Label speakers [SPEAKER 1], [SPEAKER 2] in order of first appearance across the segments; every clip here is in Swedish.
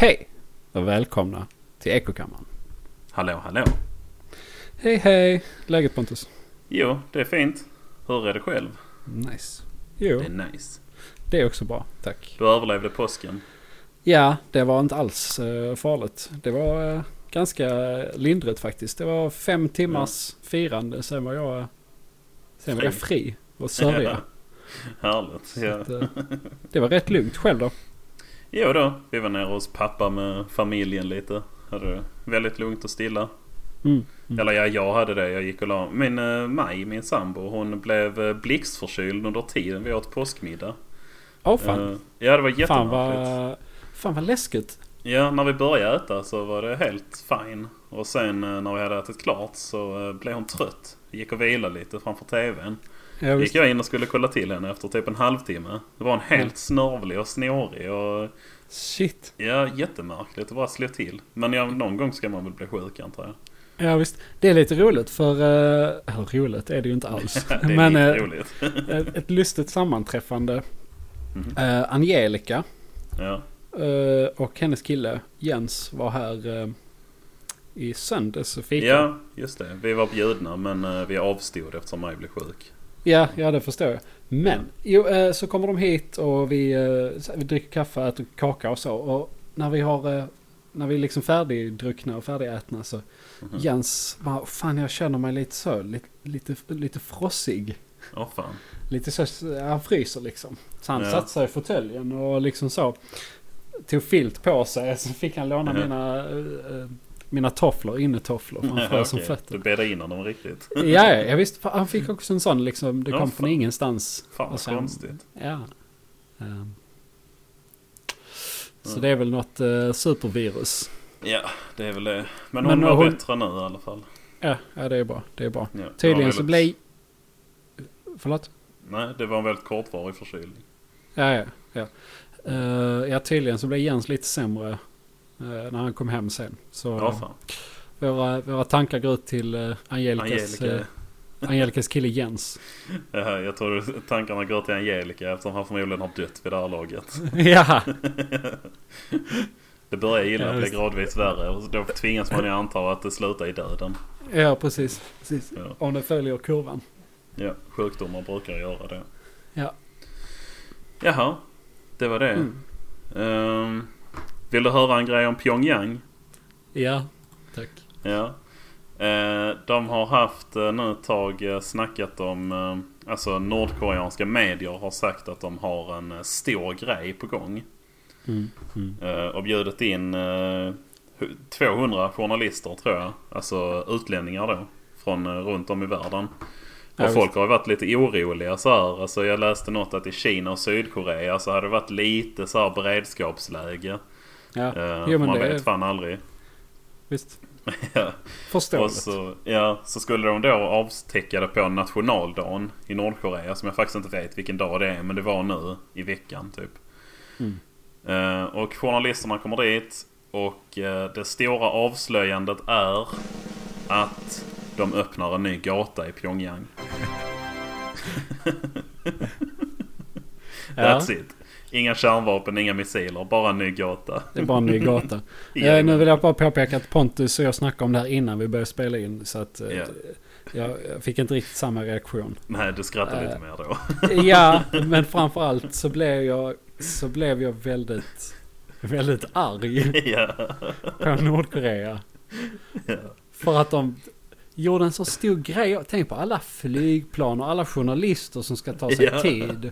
[SPEAKER 1] Hej och välkomna till Ekokammaren.
[SPEAKER 2] Hallå, hallå.
[SPEAKER 1] Hej hej! Läget Pontus?
[SPEAKER 2] Jo, det är fint. Hur är det själv?
[SPEAKER 1] Nice. Jo,
[SPEAKER 2] Det är nice.
[SPEAKER 1] det är också bra. Tack.
[SPEAKER 2] Du överlevde påsken.
[SPEAKER 1] Ja, det var inte alls eh, farligt. Det var eh, ganska lindrigt faktiskt. Det var fem timmars firande. Sen var jag, sen var jag fri och sörja.
[SPEAKER 2] Härligt.
[SPEAKER 1] Så
[SPEAKER 2] Ja.
[SPEAKER 1] att, eh, det var rätt lugnt själv då.
[SPEAKER 2] Jo då, vi var nere hos pappa med familjen lite. Hade det väldigt lugnt och stilla.
[SPEAKER 1] Mm. Mm.
[SPEAKER 2] Eller ja, jag hade det. Jag gick och la Min uh, Maj, min sambo, hon blev uh, blixtförkyld under tiden vi åt påskmiddag.
[SPEAKER 1] Åh fan.
[SPEAKER 2] Eh, ja, det var
[SPEAKER 1] fan,
[SPEAKER 2] jättemärkligt.
[SPEAKER 1] vad, fan vad läskigt.
[SPEAKER 2] Ja, när vi började äta så var det helt fine. Och sen eh, när vi hade ätit klart så uh, blev hon trött. Gick och vilade lite framför TVn.
[SPEAKER 1] Ja,
[SPEAKER 2] gick jag in och skulle kolla till henne efter typ en halvtimme. Det var en helt snörvlig och snårig och
[SPEAKER 1] Shit.
[SPEAKER 2] ja, jättemärkligt. Det bara slog till. Men ja, någon gång ska man väl bli sjuk antar jag.
[SPEAKER 1] Ja visst. Det är lite roligt för... Uh, roligt är det ju inte alls.
[SPEAKER 2] det är
[SPEAKER 1] Men
[SPEAKER 2] lite
[SPEAKER 1] eh,
[SPEAKER 2] roligt.
[SPEAKER 1] ett, ett lustigt sammanträffande.
[SPEAKER 2] Mhm.
[SPEAKER 1] Eh, Angelica
[SPEAKER 2] Ja.
[SPEAKER 1] eh, och hennes kille Jens var här eh, i söndags och fika.
[SPEAKER 2] ja, just det. Vi var bjudna men eh, vi avstod eftersom Maj blev sjuk.
[SPEAKER 1] Ja, ja det förstår jag. Men jo, eh, så kommer de hit och vi, eh, vi dricker kaffe, äter kaka och så. Och när vi har... Eh, när vi är liksom färdigdruckna och färdigätna så
[SPEAKER 2] Mhm.
[SPEAKER 1] Jens bara, fan jag känner mig lite så, lite, lite, lite frossig.
[SPEAKER 2] Åh fan.
[SPEAKER 1] Lite så, han fryser liksom. Så han
[SPEAKER 2] Ja.
[SPEAKER 1] satte sig i fåtöljen och liksom så. Tog filt på sig. Så fick han låna
[SPEAKER 2] Ja.
[SPEAKER 1] mina, mina tofflor, innetofflor. För han frös som fötter.
[SPEAKER 2] Du bedade in honom riktigt.
[SPEAKER 1] Ja, ja, jag visste. Han fick också en sån liksom. Det
[SPEAKER 2] Ja,
[SPEAKER 1] kom
[SPEAKER 2] fan.
[SPEAKER 1] från ingenstans.
[SPEAKER 2] Fan vad konstigt.
[SPEAKER 1] Ja. Ehm. Så
[SPEAKER 2] Mm.
[SPEAKER 1] det är väl något eh, supervirus.
[SPEAKER 2] Ja, det är väl det. Men
[SPEAKER 1] Men
[SPEAKER 2] hon var
[SPEAKER 1] hon-
[SPEAKER 2] bättre nu i alla fall.
[SPEAKER 1] Ja, ja det är bra. Det är bra.
[SPEAKER 2] Ja,
[SPEAKER 1] Tydligen så
[SPEAKER 2] väldigt-
[SPEAKER 1] blir... Förlåt?
[SPEAKER 2] Nej, det var en väldigt kortvarig förkylning.
[SPEAKER 1] Ja, ja. Ja, Eh, ja tydligen så blev Jens lite sämre när han kom hem sen. Så
[SPEAKER 2] Ja, fan.
[SPEAKER 1] våra, våra tankar går ut till uh, Angelicas,
[SPEAKER 2] Angelica.
[SPEAKER 1] eh, Angelicas kille Jens.
[SPEAKER 2] Jag tror tankarna går till Angelica eftersom han förmodligen har dött vid det här laget.
[SPEAKER 1] ja,
[SPEAKER 2] Det börjar illa,
[SPEAKER 1] Ja,
[SPEAKER 2] blir gradvis värre och då tvingas man ju anta att det slutar i döden.
[SPEAKER 1] ja precis. precis.
[SPEAKER 2] Ja,
[SPEAKER 1] Om det följer kurvan.
[SPEAKER 2] ja sjukdomar brukar göra det.
[SPEAKER 1] Ja.
[SPEAKER 2] Jaha, det var det.
[SPEAKER 1] Mm.
[SPEAKER 2] Ehm, vill du höra en grej om Pyongyang?
[SPEAKER 1] Ja, tack.
[SPEAKER 2] Ja. Eh, de har haft eh, nu ett tag eh, snackat om, alltså nordkoreanska medier har sagt att de har en stor grej på gång.
[SPEAKER 1] Mm. Mm.
[SPEAKER 2] Och bjudit in eh, hu- 200 journalister tror jag. Alltså utlänningar då. Från runt om i världen. Och folk har varit lite oroliga så här. Alltså jag läste något att i Kina och Sydkorea så hade det varit lite så här beredskapsläge.
[SPEAKER 1] Ja,
[SPEAKER 2] Eh,
[SPEAKER 1] jo,
[SPEAKER 2] man
[SPEAKER 1] det
[SPEAKER 2] vet
[SPEAKER 1] är
[SPEAKER 2] fan aldrig.
[SPEAKER 1] visst.
[SPEAKER 2] Ja.
[SPEAKER 1] Förståeligt.
[SPEAKER 2] så, ja, så skulle de då avtäcka det på nationaldagen i Nordkorea. Som jag faktiskt inte vet vilken dag det är. Men det var nu i veckan typ.
[SPEAKER 1] Mm.
[SPEAKER 2] Eh, och journalisterna kommer dit. Och eh, det stora avslöjandet är att de öppnar en ny gata i Pyongyang.
[SPEAKER 1] Ja,
[SPEAKER 2] That's it. Inga kärnvapen, inga missiler. Bara en ny gata.
[SPEAKER 1] det är bara en ny gata.
[SPEAKER 2] Ja,
[SPEAKER 1] Eh, nu vill jag bara påpeka att Pontus och jag snackade om det här innan vi började spela in. Så att eh,
[SPEAKER 2] Ja.
[SPEAKER 1] jag, jag fick inte riktigt samma reaktion.
[SPEAKER 2] Nej, du skrattar lite
[SPEAKER 1] Eh.
[SPEAKER 2] mer då.
[SPEAKER 1] Ja, men framförallt så blev jag, så blev jag väldigt, väldigt arg på Nordkorea.
[SPEAKER 2] ja.
[SPEAKER 1] För att de gjorde en så stor grej. Tänk på alla flygplan och alla journalister som ska ta sig tid.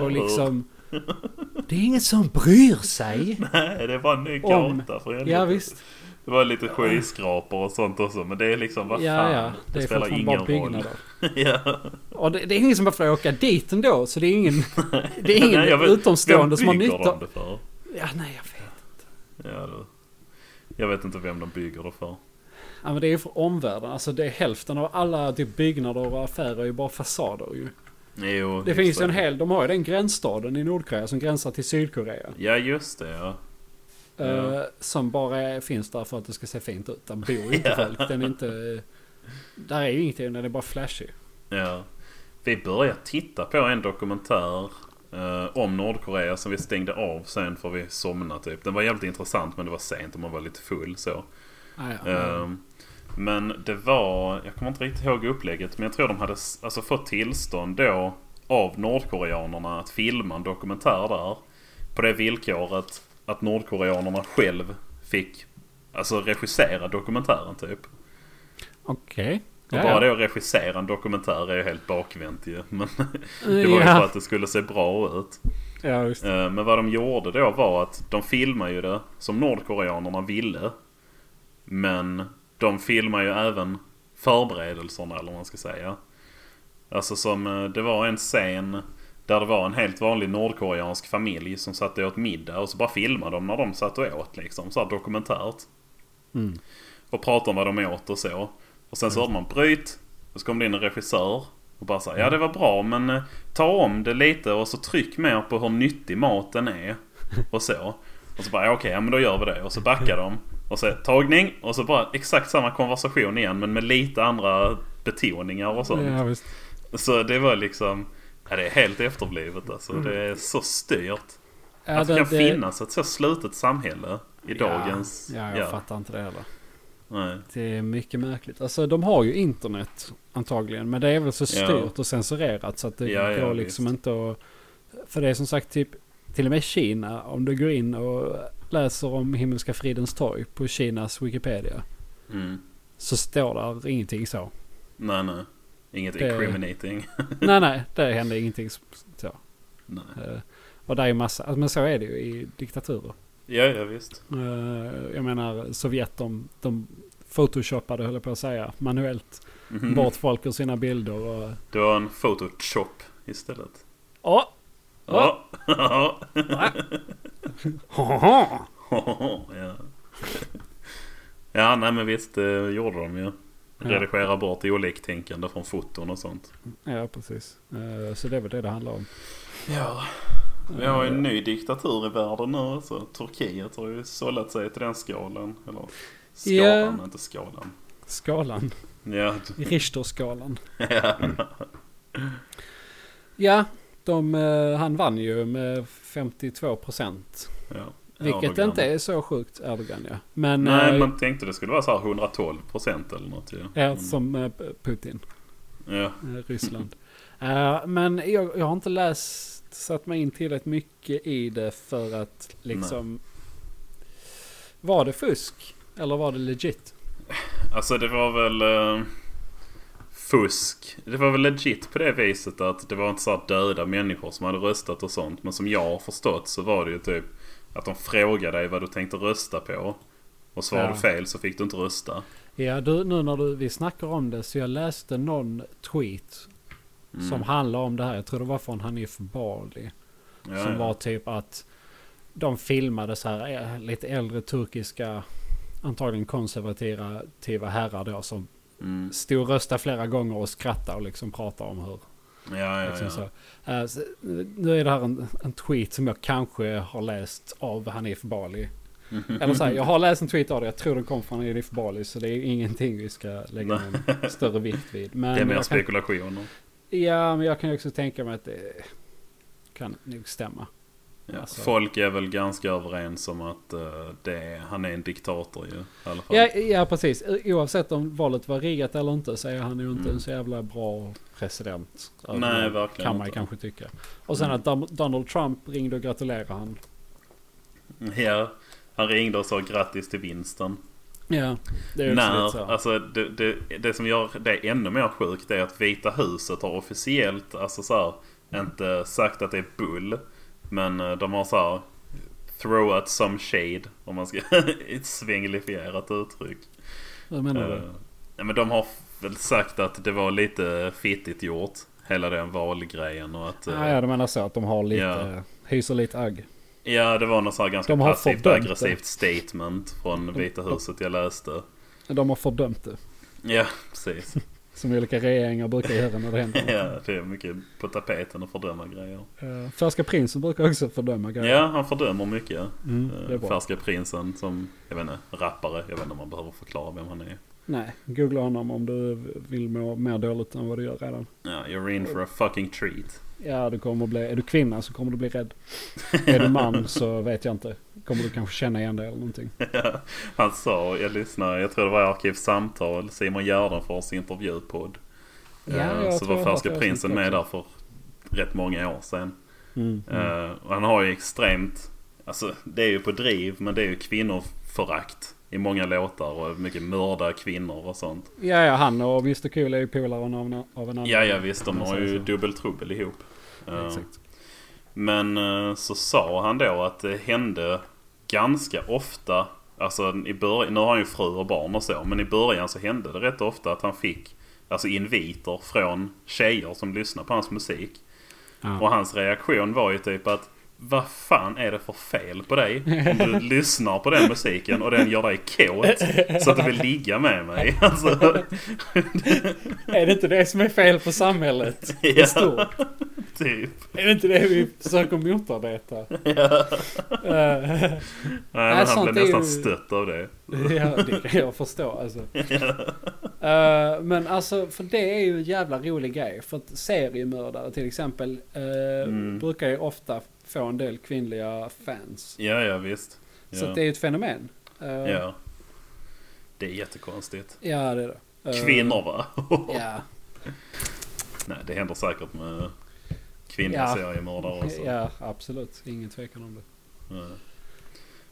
[SPEAKER 1] Och liksom... Det är ingen som bryr sig.
[SPEAKER 2] Nej, det var en ny gata för helvete.
[SPEAKER 1] Ja visst.
[SPEAKER 2] Det var lite skyskrapor och sånt också. Men det är liksom, vad
[SPEAKER 1] Ja,
[SPEAKER 2] fan.
[SPEAKER 1] ja. Det är
[SPEAKER 2] spelar ingen
[SPEAKER 1] bara
[SPEAKER 2] roll. ja.
[SPEAKER 1] Och det, det är ingen som behöver åka dit ändå. Så det är ingen, det är ingen
[SPEAKER 2] Nej, vet-
[SPEAKER 1] utomstående som har nytta.
[SPEAKER 2] de det för?
[SPEAKER 1] Ja, nej jag vet.
[SPEAKER 2] Ja, du. Jag vet inte vem de bygger det för.
[SPEAKER 1] Ja, men det är ju för omvärlden. Alltså det är hälften av alla typ byggnader och affärer är ju bara fasader ju.
[SPEAKER 2] Jo,
[SPEAKER 1] Det finns ju en hel, de har ju den gränsstaden i Nordkorea som gränsar till Sydkorea.
[SPEAKER 2] Ja, just det ja. Ja.
[SPEAKER 1] Eh, som bara finns där för att det ska se fint ut. Där bor inte
[SPEAKER 2] Ja.
[SPEAKER 1] folk. Den är inte... Där är ju ingenting, den är bara flashig.
[SPEAKER 2] Ja. Vi började titta på en dokumentär eh, om Nordkorea som vi stängde av sen för vi somnade typ. Den var jävligt intressant men det var sent och man var lite full så.
[SPEAKER 1] Ah, ja.
[SPEAKER 2] Eh, men det var, jag kommer inte riktigt ihåg upplägget men jag tror de hade alltså, fått tillstånd då av Nordkoreanerna att filma en dokumentär där. På det villkoret att Nordkoreanerna själv fick alltså regissera dokumentären typ.
[SPEAKER 1] Okej.
[SPEAKER 2] Och
[SPEAKER 1] Ja,
[SPEAKER 2] bara det att regissera en dokumentär är ju helt bakvänt ju. Men det var ju för att det skulle se bra ut.
[SPEAKER 1] ja, just det.
[SPEAKER 2] Eh, Men vad de gjorde då var att de filmade ju det som Nordkoreanerna ville. Men de filmar ju även förberedelserna eller vad man ska säga. Alltså som eh, det var en scen där det var en helt vanlig nordkoreansk familj som satt och åt middag och så bara filmade de när de satt och åt liksom. Så här dokumentärt.
[SPEAKER 1] Mm.
[SPEAKER 2] Och pratade om vad de åt och så. Och sen så hörde man bryt. Och så kom det in en regissör. Och bara sa ja det var bra men eh, ta om det lite och så tryck mer på hur nyttig maten är. Och så. Och så bara ja, okej, ja, men då gör vi det. Och så backar de. Och så tagning. Och så bara exakt samma konversation igen men med lite andra betoningar och sånt.
[SPEAKER 1] Ja.
[SPEAKER 2] Så det var liksom... Ja, det är helt efterblivet alltså. Det är så styrt.
[SPEAKER 1] Ja,
[SPEAKER 2] att det
[SPEAKER 1] det-
[SPEAKER 2] kan
[SPEAKER 1] det-
[SPEAKER 2] finnas ett så slutet samhälle i dagens...
[SPEAKER 1] Ja, jag fattar inte det heller.
[SPEAKER 2] Nej.
[SPEAKER 1] Det är mycket märkligt. Alltså de har ju internet antagligen. Men det är väl så styrt
[SPEAKER 2] Ja.
[SPEAKER 1] och censurerat så att det
[SPEAKER 2] ja,
[SPEAKER 1] går liksom
[SPEAKER 2] visst.
[SPEAKER 1] inte att... För det är som sagt typ till och med Kina. Om du går in och läser om Himmelska fridens torg på Kinas Wikipedia.
[SPEAKER 2] Mm.
[SPEAKER 1] Så står där ingenting så.
[SPEAKER 2] Nej, nej. Inget
[SPEAKER 1] Det-
[SPEAKER 2] incriminating.
[SPEAKER 1] nej, nej. Det hände ingenting så.
[SPEAKER 2] nej.
[SPEAKER 1] Eh, Och det är ju massa, alltså, men så är det ju i diktaturer.
[SPEAKER 2] Ja, ja visst.
[SPEAKER 1] Eh, Jag menar Sovjet de, de photoshoppade höll jag på att säga manuellt
[SPEAKER 2] Mhm.
[SPEAKER 1] bort folk ur sina bilder och...
[SPEAKER 2] Det var en photoshop istället.
[SPEAKER 1] Åh!
[SPEAKER 2] Ja.
[SPEAKER 1] Haha!
[SPEAKER 2] ja. ja, nej men visst det gjorde de ju. Redigera bort oliktänkande från foton och sånt.
[SPEAKER 1] Ja, precis. Eh, Så det är väl det det handlar om.
[SPEAKER 2] Ja. Vi har ju en ny diktatur i världen nu. Alltså, Turkiet har ju sållat sig till den skalan. Eller skalan,
[SPEAKER 1] Ja.
[SPEAKER 2] inte skalan.
[SPEAKER 1] Skalan.
[SPEAKER 2] Ja.
[SPEAKER 1] Richterskalan.
[SPEAKER 2] ja.
[SPEAKER 1] Ja, de, eh, han vann ju med 52 procent.
[SPEAKER 2] ja.
[SPEAKER 1] Vilket
[SPEAKER 2] Erdogan.
[SPEAKER 1] inte är så sjukt, Erdogan ja. Men,
[SPEAKER 2] Nej,
[SPEAKER 1] eh,
[SPEAKER 2] man tänkte det skulle vara så här 112 procent eller något
[SPEAKER 1] ja,
[SPEAKER 2] Men-
[SPEAKER 1] som eh, Putin,
[SPEAKER 2] Ja.
[SPEAKER 1] Ryssland. Men jag, jag har inte läst, satt mig in tillräckligt mycket i det för att liksom... Var det fusk? Eller var det legit?
[SPEAKER 2] Alltså det var väl fusk. Det var väl legit på det viset att det var inte så här döda människor som hade röstat och sånt. Men som jag har förstått så var det ju typ att de frågade dig vad du tänkte rösta på. Och svarade
[SPEAKER 1] Ja.
[SPEAKER 2] du fel så fick du inte rösta.
[SPEAKER 1] Ja, du, nu när du, vi snackar om det så jag läste någon tweet
[SPEAKER 2] Mm.
[SPEAKER 1] som handlar om det här. Jag tror det var från Hanif Bali.
[SPEAKER 2] Ja,
[SPEAKER 1] som
[SPEAKER 2] ja.
[SPEAKER 1] var typ att de filmade så här eh, lite äldre turkiska, antagligen konservativa herrar då som
[SPEAKER 2] Mm.
[SPEAKER 1] stod och röstade flera gånger och skrattade och liksom pratade om hur.
[SPEAKER 2] Ja, ja,
[SPEAKER 1] Liksom
[SPEAKER 2] ja.
[SPEAKER 1] så. Eh, så, nu är det här en, en tweet som jag kanske har läst av Hanif Bali. Eller så här, jag har läst en tweet av det. Jag tror den kom från Hanif Bali. Så det är ingenting vi ska lägga någon större vikt vid. Men
[SPEAKER 2] Det är mer
[SPEAKER 1] kan,
[SPEAKER 2] spekulationer.
[SPEAKER 1] Ja, men jag kan ju också tänka mig att det kan nog stämma.
[SPEAKER 2] Ja.
[SPEAKER 1] Alltså-
[SPEAKER 2] Folk är väl ganska överens om att eh, det han är en diktator ju. I alla fall.
[SPEAKER 1] Ja, ja, precis. Oavsett om valet var riggat eller inte så är han ju inte
[SPEAKER 2] Mm.
[SPEAKER 1] en så jävla bra president.
[SPEAKER 2] Nej,
[SPEAKER 1] Överlag,
[SPEAKER 2] verkligen
[SPEAKER 1] Kan man
[SPEAKER 2] inte.
[SPEAKER 1] kanske tycka. Och sen
[SPEAKER 2] Mm.
[SPEAKER 1] att Donald Trump ringde och gratulerade han.
[SPEAKER 2] Ja, han ringde och sa grattis till vinsten.
[SPEAKER 1] Ja, det är
[SPEAKER 2] När,
[SPEAKER 1] så.
[SPEAKER 2] alltså det, det, det som gör det ännu mer sjukt är att Vita huset har officiellt, alltså så här, inte sagt att det är bull. Men eh, de har så här, throw at some shade, om man ska, ett svänglifierat uttryck.
[SPEAKER 1] Vad menar du?
[SPEAKER 2] nej, men de har väl sagt att det var lite fittigt gjort, hela den valgrejen och att...
[SPEAKER 1] Ah, ja, du menar så att de har lite,
[SPEAKER 2] ja.
[SPEAKER 1] hyser lite agg.
[SPEAKER 2] Ja, det var något så här ganska
[SPEAKER 1] De
[SPEAKER 2] passivt aggressivt statement från
[SPEAKER 1] De-
[SPEAKER 2] Vita huset jag läste.
[SPEAKER 1] De har fördömt det.
[SPEAKER 2] Ja, precis.
[SPEAKER 1] Som olika regeringar brukar göra när det händer.
[SPEAKER 2] Ja, det är mycket på tapeten att fördöma grejer.
[SPEAKER 1] Uh, Färska prinsen brukar också fördöma grejer.
[SPEAKER 2] Ja, han fördömer mycket.
[SPEAKER 1] Mm,
[SPEAKER 2] Eh. Färska prinsen som, jag vet inte, rappare. Jag vet inte om man behöver förklara vem han är.
[SPEAKER 1] Nej, googla honom om du vill må mer dåligt än vad du gör redan.
[SPEAKER 2] Ja, you're in for a fucking treat.
[SPEAKER 1] Ja, du kommer bli, är du kvinna så kommer du bli rädd. Är du man så vet jag inte. Kommer du kanske känna igen det eller någonting.
[SPEAKER 2] Han sa, jag lyssnade, jag tror det var Arkivsamtal, Simon Gärdenfors intervjupodd.
[SPEAKER 1] Ja,
[SPEAKER 2] Eh,
[SPEAKER 1] jag
[SPEAKER 2] så var Färska Prinsen med där för rätt många år sedan.
[SPEAKER 1] Mm, mm.
[SPEAKER 2] Eh, och han har ju extremt, alltså det är ju på driv men det är ju kvinnoförakt i många låtar och mycket mörda kvinnor och sånt.
[SPEAKER 1] Ja, ja, han och Mr Cool är ju polare av, en- av en annan.
[SPEAKER 2] Ja, ja visst de har ju dubbeltrubbel ihop. Eh,
[SPEAKER 1] Exakt.
[SPEAKER 2] Men så sa han då att det hände ganska ofta. Alltså i början, nu har han ju fru och barn och så. Men i början så hände det rätt ofta att han fick alltså inviter från tjejer som lyssnar på hans musik.
[SPEAKER 1] Ja.
[SPEAKER 2] Och hans reaktion var ju typ att vad fan är det för fel på dig? Om du lyssnar på den musiken och den gör dig kåt så att du vill ligga med mig. Alltså,
[SPEAKER 1] Är det inte det som är fel på samhället?
[SPEAKER 2] Ja.
[SPEAKER 1] Stort?
[SPEAKER 2] typ.
[SPEAKER 1] Är det inte det vi försöker motarbeta? Eh,
[SPEAKER 2] Nej, men han blev nästan
[SPEAKER 1] ju-
[SPEAKER 2] stött av det.
[SPEAKER 1] ja, det kan jag förstå alltså. Eh, men alltså, för det är ju en jävla rolig grej. För att seriemördare till exempel eh,
[SPEAKER 2] Mm.
[SPEAKER 1] brukar ju ofta få en del kvinnliga fans.
[SPEAKER 2] Ja, ja visst.
[SPEAKER 1] Så
[SPEAKER 2] Ja.
[SPEAKER 1] att det är ju ett fenomen. Eh,
[SPEAKER 2] ja. Det är jättekonstigt.
[SPEAKER 1] ja, det är det. Eh,
[SPEAKER 2] Kvinnor va?
[SPEAKER 1] Ja,
[SPEAKER 2] Nej, det händer säkert med kvinnliga
[SPEAKER 1] Ja.
[SPEAKER 2] seriemördare också.
[SPEAKER 1] ja, absolut. Ingen tvekan om det.
[SPEAKER 2] Ja.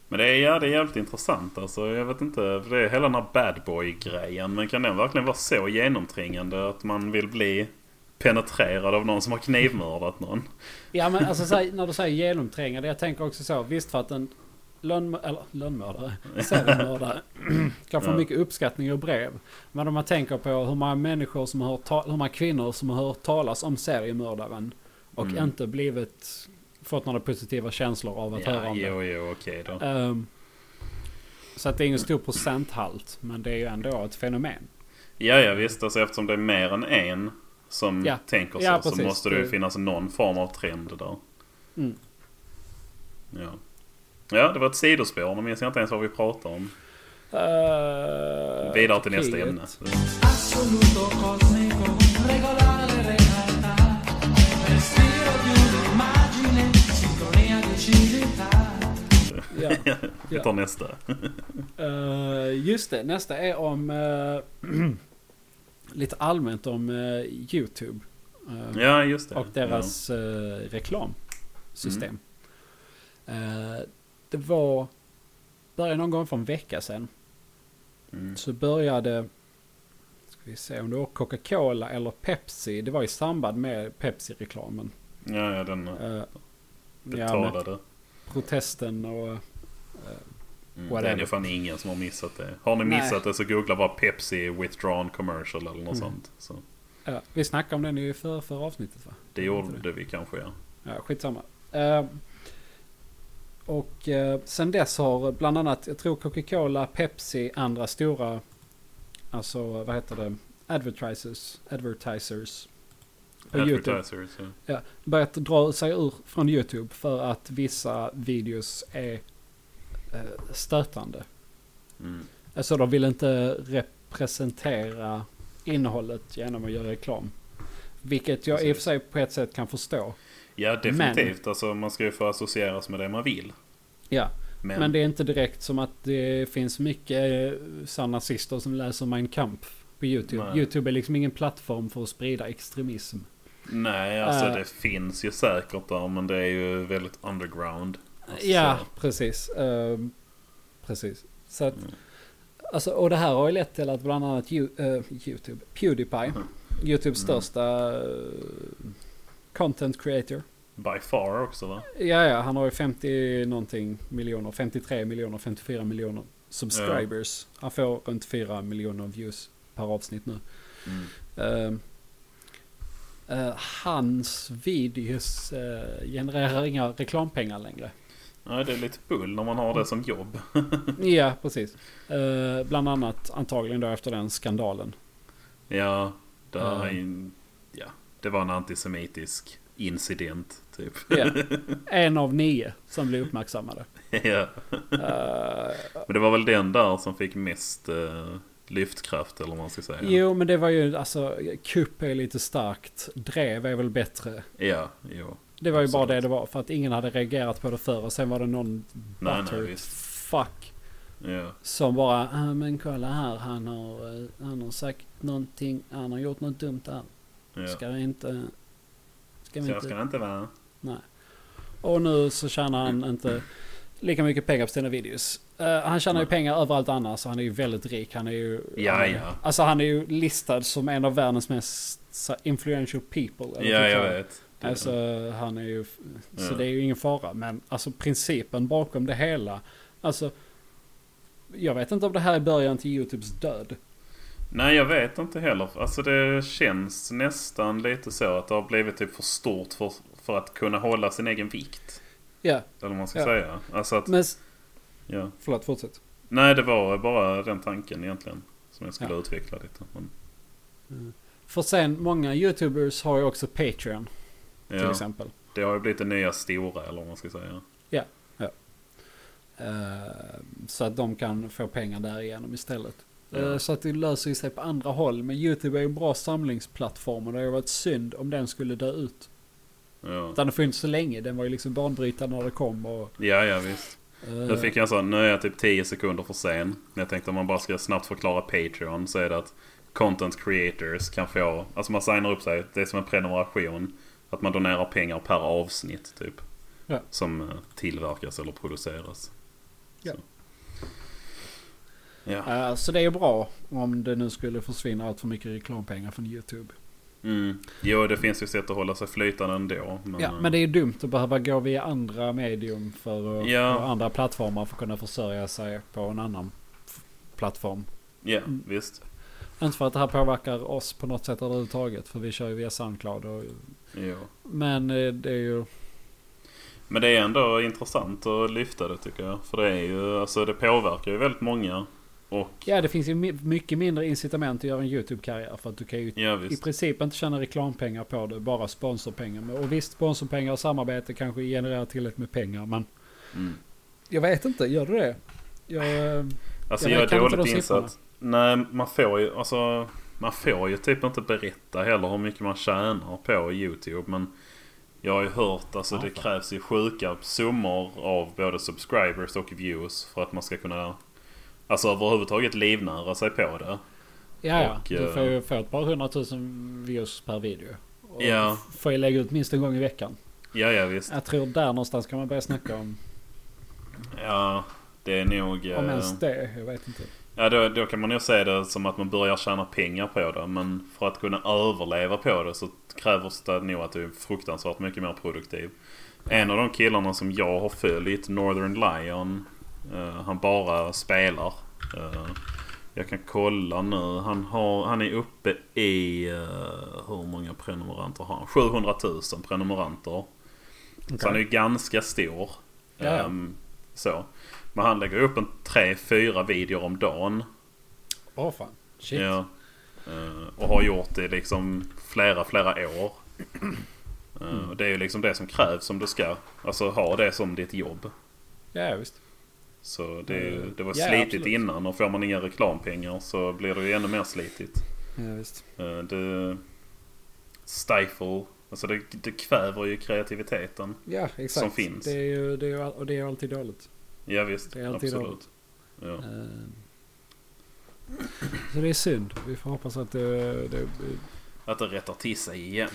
[SPEAKER 2] Men det är, ja, det är jävligt intressant alltså. Jag vet inte. Det är hela den här bad boy-grejen. Men kan den verkligen vara så genomträngande att man vill bli penetrerad av någon som har knivmördat någon?
[SPEAKER 1] Ja men alltså så här, när du säger genomträngande. Jag tänker också så. Visst för att en lön, eller, lönnmördare, seriemördare kan få
[SPEAKER 2] Ja.
[SPEAKER 1] mycket uppskattning och brev. Men om man tänker på hur många människor som har hört hur många kvinnor som har hört talas om seriemördaren. Och
[SPEAKER 2] Mm.
[SPEAKER 1] inte blivit, fått några positiva känslor av att höra
[SPEAKER 2] Ja,
[SPEAKER 1] om det.
[SPEAKER 2] jo, jo, okej då.
[SPEAKER 1] Ehm, så att det är ingen stor procenthalt. Men det är ju ändå ett fenomen.
[SPEAKER 2] Ja, ja visst. Alltså, eftersom det är mer än en som
[SPEAKER 1] Ja.
[SPEAKER 2] tänker så.
[SPEAKER 1] Ja,
[SPEAKER 2] så
[SPEAKER 1] precis.
[SPEAKER 2] måste det ju finnas någon form av trend där.
[SPEAKER 1] Mm.
[SPEAKER 2] Ja. Ja, det var ett sidospår. Nu minns jag inte ens vad vi pratade om.
[SPEAKER 1] Uh,
[SPEAKER 2] Vidare till nästa ämne.
[SPEAKER 1] Ja.
[SPEAKER 2] Vi tar nästa.
[SPEAKER 1] Eh, just det, nästa är om eh, lite allmänt om eh, YouTube. Eh,
[SPEAKER 2] Ja, just det.
[SPEAKER 1] och deras eh, reklamsystem. Eh, det var, började någon gång för en vecka sedan.
[SPEAKER 2] Ja. Mm.
[SPEAKER 1] Så började, ska vi se om det var Coca-Cola eller Pepsi. Det var i samband med Pepsi-reklamen.
[SPEAKER 2] Ja, ja, den
[SPEAKER 1] ja, med
[SPEAKER 2] betalade.
[SPEAKER 1] protesten och...
[SPEAKER 2] Mm.
[SPEAKER 1] whatever.
[SPEAKER 2] Det är fan ingen som har missat det. Har ni
[SPEAKER 1] Nej.
[SPEAKER 2] missat det så googla bara Pepsi withdrawn commercial eller något
[SPEAKER 1] Mm.
[SPEAKER 2] sånt. Så
[SPEAKER 1] Ja, vi snackade om den i förra, förra avsnittet va?
[SPEAKER 2] det gjorde vi kanske ja.
[SPEAKER 1] Ja, skitsamma. Uh, och uh, sen dess har bland annat, jag tror Coca-Cola, Pepsi, andra stora, alltså vad heter det, advertisers, advertisers på YouTube.
[SPEAKER 2] Ja.
[SPEAKER 1] ja, börjat dra sig ur från YouTube för att vissa videos är stötande.
[SPEAKER 2] Mm.
[SPEAKER 1] Alltså de vill inte representera innehållet genom att göra reklam. Vilket jag i och för sig på ett sätt kan förstå.
[SPEAKER 2] ja, definitivt. Alltså man ska ju få associeras med det man vill.
[SPEAKER 1] Ja,
[SPEAKER 2] Men,
[SPEAKER 1] Men det är inte direkt som att det finns mycket eh, nazister som läser Mein Kampf på YouTube.
[SPEAKER 2] Nej.
[SPEAKER 1] YouTube är liksom ingen plattform för att sprida extremism.
[SPEAKER 2] nej, alltså
[SPEAKER 1] Äh.
[SPEAKER 2] det finns ju säkert där men det är ju väldigt underground. Alltså,
[SPEAKER 1] Ja, precis. Ehm, precis. Så att,
[SPEAKER 2] Mm.
[SPEAKER 1] alltså, och det här har ju lett till att bland annat Ju- eh, YouTube, Pewdiepie,
[SPEAKER 2] Mhm.
[SPEAKER 1] YouTubes
[SPEAKER 2] Mm.
[SPEAKER 1] största eh, content creator.
[SPEAKER 2] By far också va?
[SPEAKER 1] Ja, ja, han har ju 50 någonting miljoner, 53 miljoner, 54 miljoner subscribers. Han får runt 4 miljoner views per avsnitt nu.
[SPEAKER 2] Mm.
[SPEAKER 1] Eh, hans videos eh, genererar inga reklampengar längre.
[SPEAKER 2] Nej, det är lite bull när man har det som jobb.
[SPEAKER 1] Ja, precis. Eh, bland annat antagligen då efter den skandalen.
[SPEAKER 2] Ja, det,
[SPEAKER 1] Ja.
[SPEAKER 2] är en- ja, det var en antisemitisk incident typ.
[SPEAKER 1] Ja. En av nio som blir uppmärksammade.
[SPEAKER 2] ja.
[SPEAKER 1] Eh,
[SPEAKER 2] Men det var väl den där som fick mest eh, lyftkraft eller vad man ska säga.
[SPEAKER 1] Jo, men det var ju alltså kupp är lite starkt. Drev är väl bättre.
[SPEAKER 2] Ja, jo.
[SPEAKER 1] Det var ju bara
[SPEAKER 2] Absolut.
[SPEAKER 1] det det var. För att ingen hade reagerat på det förr. Och sen var det någon
[SPEAKER 2] Nej, nej,
[SPEAKER 1] butter
[SPEAKER 2] visst.
[SPEAKER 1] fuck.
[SPEAKER 2] Ja.
[SPEAKER 1] Som bara, ah, men kolla här. Han har, eh, han har sagt någonting. Han har gjort något dumt där.
[SPEAKER 2] ja.
[SPEAKER 1] Ska vi inte... Ska vi
[SPEAKER 2] Så
[SPEAKER 1] inte...
[SPEAKER 2] ska det inte vara.
[SPEAKER 1] Nej. Och nu så tjänar han inte lika mycket pengar på sina videos. Eh, han tjänar ju
[SPEAKER 2] Nej.
[SPEAKER 1] pengar överallt annars. Så han är ju väldigt rik. Han är ju...
[SPEAKER 2] Ja,
[SPEAKER 1] han
[SPEAKER 2] ja.
[SPEAKER 1] Alltså han är ju listad som en av världens mest influential people. eller
[SPEAKER 2] Ja,
[SPEAKER 1] typ
[SPEAKER 2] jag vet. Det-
[SPEAKER 1] Alltså han är ju... Så
[SPEAKER 2] Ja.
[SPEAKER 1] det är ju ingen fara. Men alltså principen bakom det hela. Alltså... Jag vet inte om det här är början till YouTubes död.
[SPEAKER 2] Nej, jag vet inte heller. Alltså det känns nästan lite så att det har blivit typ för stort för, för att kunna hålla sin egen vikt.
[SPEAKER 1] Ja,
[SPEAKER 2] Eller vad man ska
[SPEAKER 1] Ja.
[SPEAKER 2] säga. Alltså att,
[SPEAKER 1] men...
[SPEAKER 2] ja.
[SPEAKER 1] Förlåt, fortsätt.
[SPEAKER 2] Nej, det var bara den tanken egentligen. Som jag skulle
[SPEAKER 1] Ja.
[SPEAKER 2] utveckla lite. Men,
[SPEAKER 1] För sen, många YouTubers har ju också Patreon. Till
[SPEAKER 2] ja,
[SPEAKER 1] exempel.
[SPEAKER 2] det har ju blivit det nya stora eller vad man ska säga.
[SPEAKER 1] Eh, så att de kan få pengar därigenom istället.
[SPEAKER 2] Ja.
[SPEAKER 1] Eh, så att det löser sig på andra håll. Men YouTube är ju en bra samlingsplattform och det ju varit synd om den skulle dö ut.
[SPEAKER 2] Ja,
[SPEAKER 1] Den har funnits så länge. Den var ju liksom banbrytande när det kom. Och,
[SPEAKER 2] ja, ja visst.
[SPEAKER 1] eh,
[SPEAKER 2] Nu fick jag en sån, nu är jag typ 10 sekunder för sen. Jag tänkte om man bara ska snabbt förklara Patreon så är det att content creators kan få, alltså man signar upp sig, det är som en prenumeration. Att man donerar pengar per avsnitt typ.
[SPEAKER 1] Ja.
[SPEAKER 2] Som eh, tillverkas eller produceras.
[SPEAKER 1] Ja.
[SPEAKER 2] Så. Ja.
[SPEAKER 1] eh, så det är bra om det nu skulle försvinna allt för mycket reklampengar från YouTube.
[SPEAKER 2] Mm. Jo, det finns ju sätt att hålla sig flytande ändå. Men,
[SPEAKER 1] Ja,
[SPEAKER 2] eh,
[SPEAKER 1] men det är ju dumt att behöva gå via andra medium för att,
[SPEAKER 2] Ja.
[SPEAKER 1] och andra plattformar för att kunna försörja sig på en annan plattform.
[SPEAKER 2] Ja,
[SPEAKER 1] Mm.
[SPEAKER 2] visst.
[SPEAKER 1] Inte för att det här påverkar oss på något sätt överhuvudtaget. För vi kör ju via Soundcloud. Och,
[SPEAKER 2] Jo.
[SPEAKER 1] men eh, det är ju...
[SPEAKER 2] Men det är ändå intressant att lyfta det tycker jag. För det är ju, alltså det påverkar ju väldigt många. Och
[SPEAKER 1] Ja, det finns ju mycket mindre incitament att göra en YouTube-karriär. För att du kan ju
[SPEAKER 2] ja
[SPEAKER 1] i princip inte tjäna reklampengar på det. Bara sponsorpengar. Och visst, sponsorpengar och samarbete kanske genererar tillräckligt med pengar. Men
[SPEAKER 2] Mm.
[SPEAKER 1] jag vet inte, gör du det? Jag, eh,
[SPEAKER 2] Alltså
[SPEAKER 1] Jag
[SPEAKER 2] jag, är dåligt insatt. Nej, man får ju alltså... Man får ju typ inte berätta heller hur mycket man tjänar på YouTube. Men jag har ju hört alltså
[SPEAKER 1] Ja,
[SPEAKER 2] det
[SPEAKER 1] fan.
[SPEAKER 2] krävs ju sjuka summor av både subscribers och views för att man ska kunna... Alltså överhuvudtaget livnära sig på det.
[SPEAKER 1] ja, ja. Du
[SPEAKER 2] eh,
[SPEAKER 1] får ju få ett par hundratusen views per video. Och
[SPEAKER 2] Ja.
[SPEAKER 1] får ju lägga ut minst en gång i veckan.
[SPEAKER 2] Ja, ja visst.
[SPEAKER 1] Jag tror där någonstans kan man börja snacka om,
[SPEAKER 2] Ja, det är nog...
[SPEAKER 1] om
[SPEAKER 2] eh,
[SPEAKER 1] ens det. Jag vet inte.
[SPEAKER 2] Ja, då, då kan man ju se det som att man börjar tjäna pengar på det. Men för att kunna överleva på det så krävs det nog att du är fruktansvärt mycket mer produktiv. En av de killarna som jag har följt, Northern Lion, eh, han bara spelar. Eh, jag kan kolla nu. Han, har, han är uppe i... eh, hur många prenumeranter har han? 700 000 prenumeranter. Så han är ju ganska stor. Ehm, så. Men han lägger upp en 3-4 videor om dagen.
[SPEAKER 1] Åh fan. Shit.
[SPEAKER 2] Ja. Eh, och har gjort det liksom flera, flera år. Eh,
[SPEAKER 1] Mm.
[SPEAKER 2] det är ju liksom det som krävs om du ska alltså, ha det som ditt jobb.
[SPEAKER 1] Ja, visst.
[SPEAKER 2] Så det,
[SPEAKER 1] Mm.
[SPEAKER 2] det var
[SPEAKER 1] Ja,
[SPEAKER 2] slitigt
[SPEAKER 1] absolut.
[SPEAKER 2] innan och får man inga reklampengar så blir det ju ännu mer slitigt.
[SPEAKER 1] Ja, visst.
[SPEAKER 2] Eh, det stifle, alltså det, det kväver ju kreativiteten.
[SPEAKER 1] Ja, exakt.
[SPEAKER 2] Som finns.
[SPEAKER 1] Det är ju, det är och det är ju alltid dåligt.
[SPEAKER 2] Ja visst,
[SPEAKER 1] Det är alltid
[SPEAKER 2] absolut. Ja.
[SPEAKER 1] Eh, Så det är synd. Vi får hoppas att det... det
[SPEAKER 2] Att det rättar till sig igen.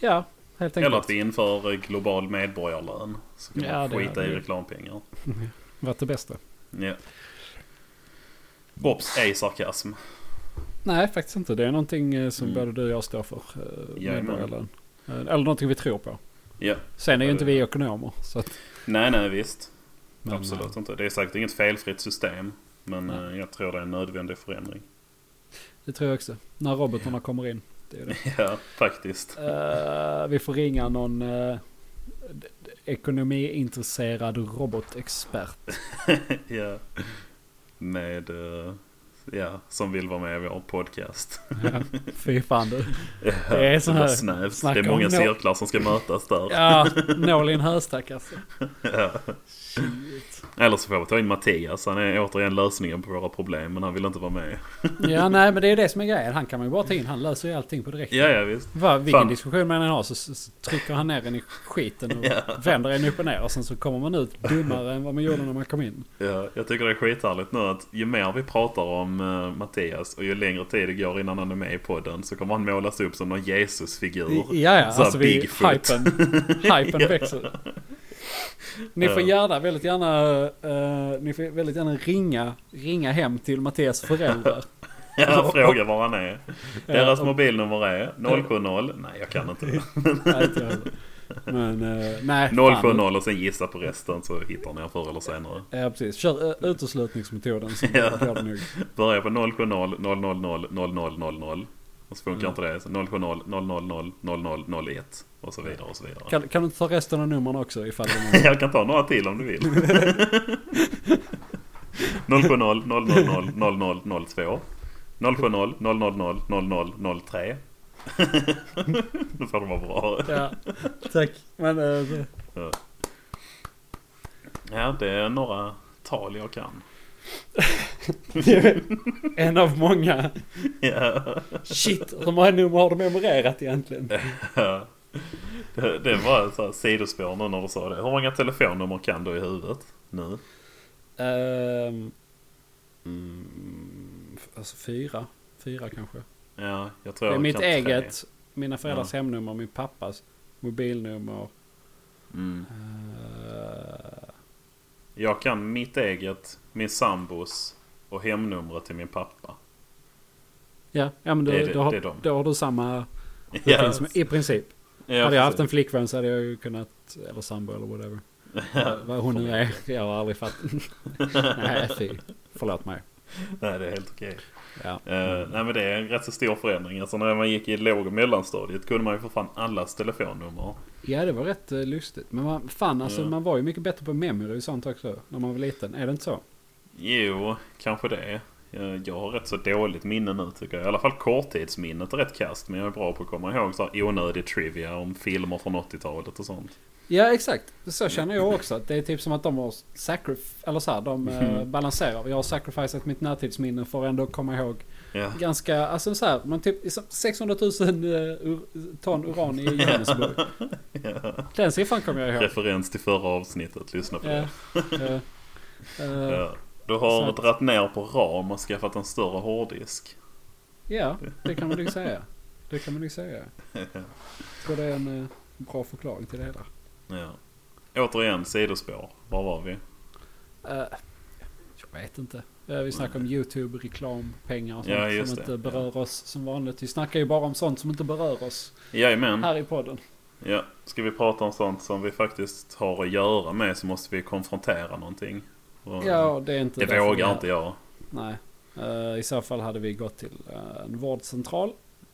[SPEAKER 1] ja, helt enkelt.
[SPEAKER 2] Eller att vi inför eh, global medborgarlön. Så kan
[SPEAKER 1] Ja,
[SPEAKER 2] man
[SPEAKER 1] det
[SPEAKER 2] skita i
[SPEAKER 1] hade-
[SPEAKER 2] reklampengar.
[SPEAKER 1] varit det bästa.
[SPEAKER 2] Ja. Ops, ej sarkasm.
[SPEAKER 1] Nej, faktiskt inte. Det är någonting eh, som
[SPEAKER 2] Mm.
[SPEAKER 1] både du och jag står för. medborgarlön. Eller någonting vi tror på.
[SPEAKER 2] Ja.
[SPEAKER 1] Sen är ju inte
[SPEAKER 2] det-
[SPEAKER 1] vi ekonomer. Så att,
[SPEAKER 2] Nej, nej visst.
[SPEAKER 1] Men,
[SPEAKER 2] Absolut
[SPEAKER 1] eh,
[SPEAKER 2] inte. Det är säkert inget felfritt system. Men
[SPEAKER 1] Nej.
[SPEAKER 2] eh, jag tror det är en nödvändig förändring.
[SPEAKER 1] Det tror jag också. När robotarna kommer in. Det är det.
[SPEAKER 2] Ja, faktiskt.
[SPEAKER 1] Eh, vi får ringa någon uh, ekonomiintresserad robotexpert.
[SPEAKER 2] ja. Med... eh, Ja, som vill vara med i vår podcast.
[SPEAKER 1] Ja, fy fan du. Det är så här-
[SPEAKER 2] snävt. Det är många cirklar som ska mötas där.
[SPEAKER 1] Ja, nål i en höstack alltså.
[SPEAKER 2] Ja.
[SPEAKER 1] Shit.
[SPEAKER 2] Eller så får vi ta in Mattias. Han är återigen lösningen på våra problem. Men han vill inte vara med.
[SPEAKER 1] Ja, nej men det är det som är grejen. Han kan man ju bara ta in. Han löser ju allting på direkt.
[SPEAKER 2] Ja, ja visst.
[SPEAKER 1] Va, vilken
[SPEAKER 2] Fan.
[SPEAKER 1] diskussion man än har så, så, så trycker han ner en i skiten och
[SPEAKER 2] Ja.
[SPEAKER 1] vänder en upp och ner. Och sen så kommer man ut dummare än vad man gjorde när man kom in.
[SPEAKER 2] Ja, jag tycker det är skithärligt nu att ju mer vi pratar om uh, Mattias och ju längre tid det går innan han är med i podden så kommer han målas upp som någon Jesusfigur.
[SPEAKER 1] Ja, ja. Alltså vi,
[SPEAKER 2] Bigfoot.
[SPEAKER 1] hypen, hypen
[SPEAKER 2] Ja.
[SPEAKER 1] växer. Ni får gärna, väldigt gärna, eh, ni får väldigt gärna ringa, ringa hem till Mattias föräldrar.
[SPEAKER 2] Ja, fråga var han är. Deras
[SPEAKER 1] Ja, och-
[SPEAKER 2] mobilnummer är 070. Nej, jag kan inte.
[SPEAKER 1] Nej, inte. Men eh, nej. fan.
[SPEAKER 2] 070 och sen gissa på resten så hittar ni er förr eller senare.
[SPEAKER 1] Ja precis. Kör uh, uteslutningsmetoden
[SPEAKER 2] Ja.
[SPEAKER 1] går det nog.
[SPEAKER 2] Börja på 070 000 0000 och så funkar
[SPEAKER 1] Mm.
[SPEAKER 2] inte det. Så 070 000 0001 och så vidare och så vidare.
[SPEAKER 1] Kan, kan du ta resten av numren också ifall det.
[SPEAKER 2] Jag kan ta några till om du vill. 070 000 0002 070 000 0003 Nu får det vara bra.
[SPEAKER 1] Ja, tack. Men det-
[SPEAKER 2] Ja, det är några tal jag kan.
[SPEAKER 1] en av många.
[SPEAKER 2] Ja.
[SPEAKER 1] Shit, hur många nummer har du memorerat egentligen?
[SPEAKER 2] Ja. Det, det var så här sidospår nu när du sa det. Hur många telefonnummer kan du i huvudet nu?
[SPEAKER 1] Mm, alltså fyra. Fyra kanske.
[SPEAKER 2] Ja, jag tror
[SPEAKER 1] Det är
[SPEAKER 2] jag
[SPEAKER 1] mitt
[SPEAKER 2] kan tre.
[SPEAKER 1] eget, mina föräldrars
[SPEAKER 2] Ja.
[SPEAKER 1] hemnummer, min pappas mobilnummer.
[SPEAKER 2] Mm.
[SPEAKER 1] eh,
[SPEAKER 2] Jag kan mitt eget, min sambos och hemnumret till min pappa.
[SPEAKER 1] ja, ja, men du,
[SPEAKER 2] Det
[SPEAKER 1] du har,
[SPEAKER 2] det
[SPEAKER 1] då har du samma som, i princip.
[SPEAKER 2] ja,
[SPEAKER 1] hade jag haft en flickvän så hade jag ju kunnat, eller sambo eller whatever.
[SPEAKER 2] Ja,
[SPEAKER 1] Vad hon nu är. Jag har aldrig fattat. Nej, fy. Förlåt mig.
[SPEAKER 2] Nej, det är helt okej.
[SPEAKER 1] Ja.
[SPEAKER 2] Eh, nej men det är en rätt så stor förändring. Alltså när man gick i låg och mellanstadiet kunde man ju för fan allas telefonnummer.
[SPEAKER 1] ja, det var rätt uh, lustigt. Men man, fan alltså,
[SPEAKER 2] Ja.
[SPEAKER 1] man var ju mycket bättre på memory och sånt också. När man var liten. Är det inte så?
[SPEAKER 2] Jo, kanske det. Jag, jag har rätt så dåligt minne nu tycker jag. I alla fall korttidsminnet är rätt kast. Men jag är bra på att komma ihåg så här onödig trivia om filmer från 80-talet och sånt.
[SPEAKER 1] Ja, exakt. Så känner jag också. Det är typ som att de har sacrif... Eller så här, de eh,
[SPEAKER 2] Mm.
[SPEAKER 1] balanserar. Jag har sacrificat mitt närtidsminne för att ändå komma ihåg
[SPEAKER 2] Ja,
[SPEAKER 1] ganska, alltså så här, men typ 600 000 eh, ton uran i Johannesburg.
[SPEAKER 2] ja.
[SPEAKER 1] Den siffran kommer jag ihåg.
[SPEAKER 2] Referens till förra avsnittet. Lyssna på
[SPEAKER 1] Ja.
[SPEAKER 2] det.
[SPEAKER 1] Ja. Eh,
[SPEAKER 2] Ja. Du har
[SPEAKER 1] att-
[SPEAKER 2] dragit ner på ram och skaffat en större hårddisk.
[SPEAKER 1] Ja, det kan man nog säga. Det kan man nog säga. Jag tror det är en eh, bra förklaring till det hela.
[SPEAKER 2] Ja. Återigen sidospår. Var var vi?
[SPEAKER 1] Eh, jag vet inte. Vi snackar om YouTube, reklam, pengar och sånt
[SPEAKER 2] Ja,
[SPEAKER 1] som
[SPEAKER 2] det.
[SPEAKER 1] inte berör oss som vanligt. Vi snackar ju bara om sånt som inte berör oss
[SPEAKER 2] Jajamän.
[SPEAKER 1] här i podden.
[SPEAKER 2] Ja. Ska vi prata om sånt som vi faktiskt har att göra med så måste vi konfrontera någonting.
[SPEAKER 1] Ja, det är inte
[SPEAKER 2] det vågar inte jag.
[SPEAKER 1] Nej. Eh, I så fall hade vi gått till eh, en vårdcentral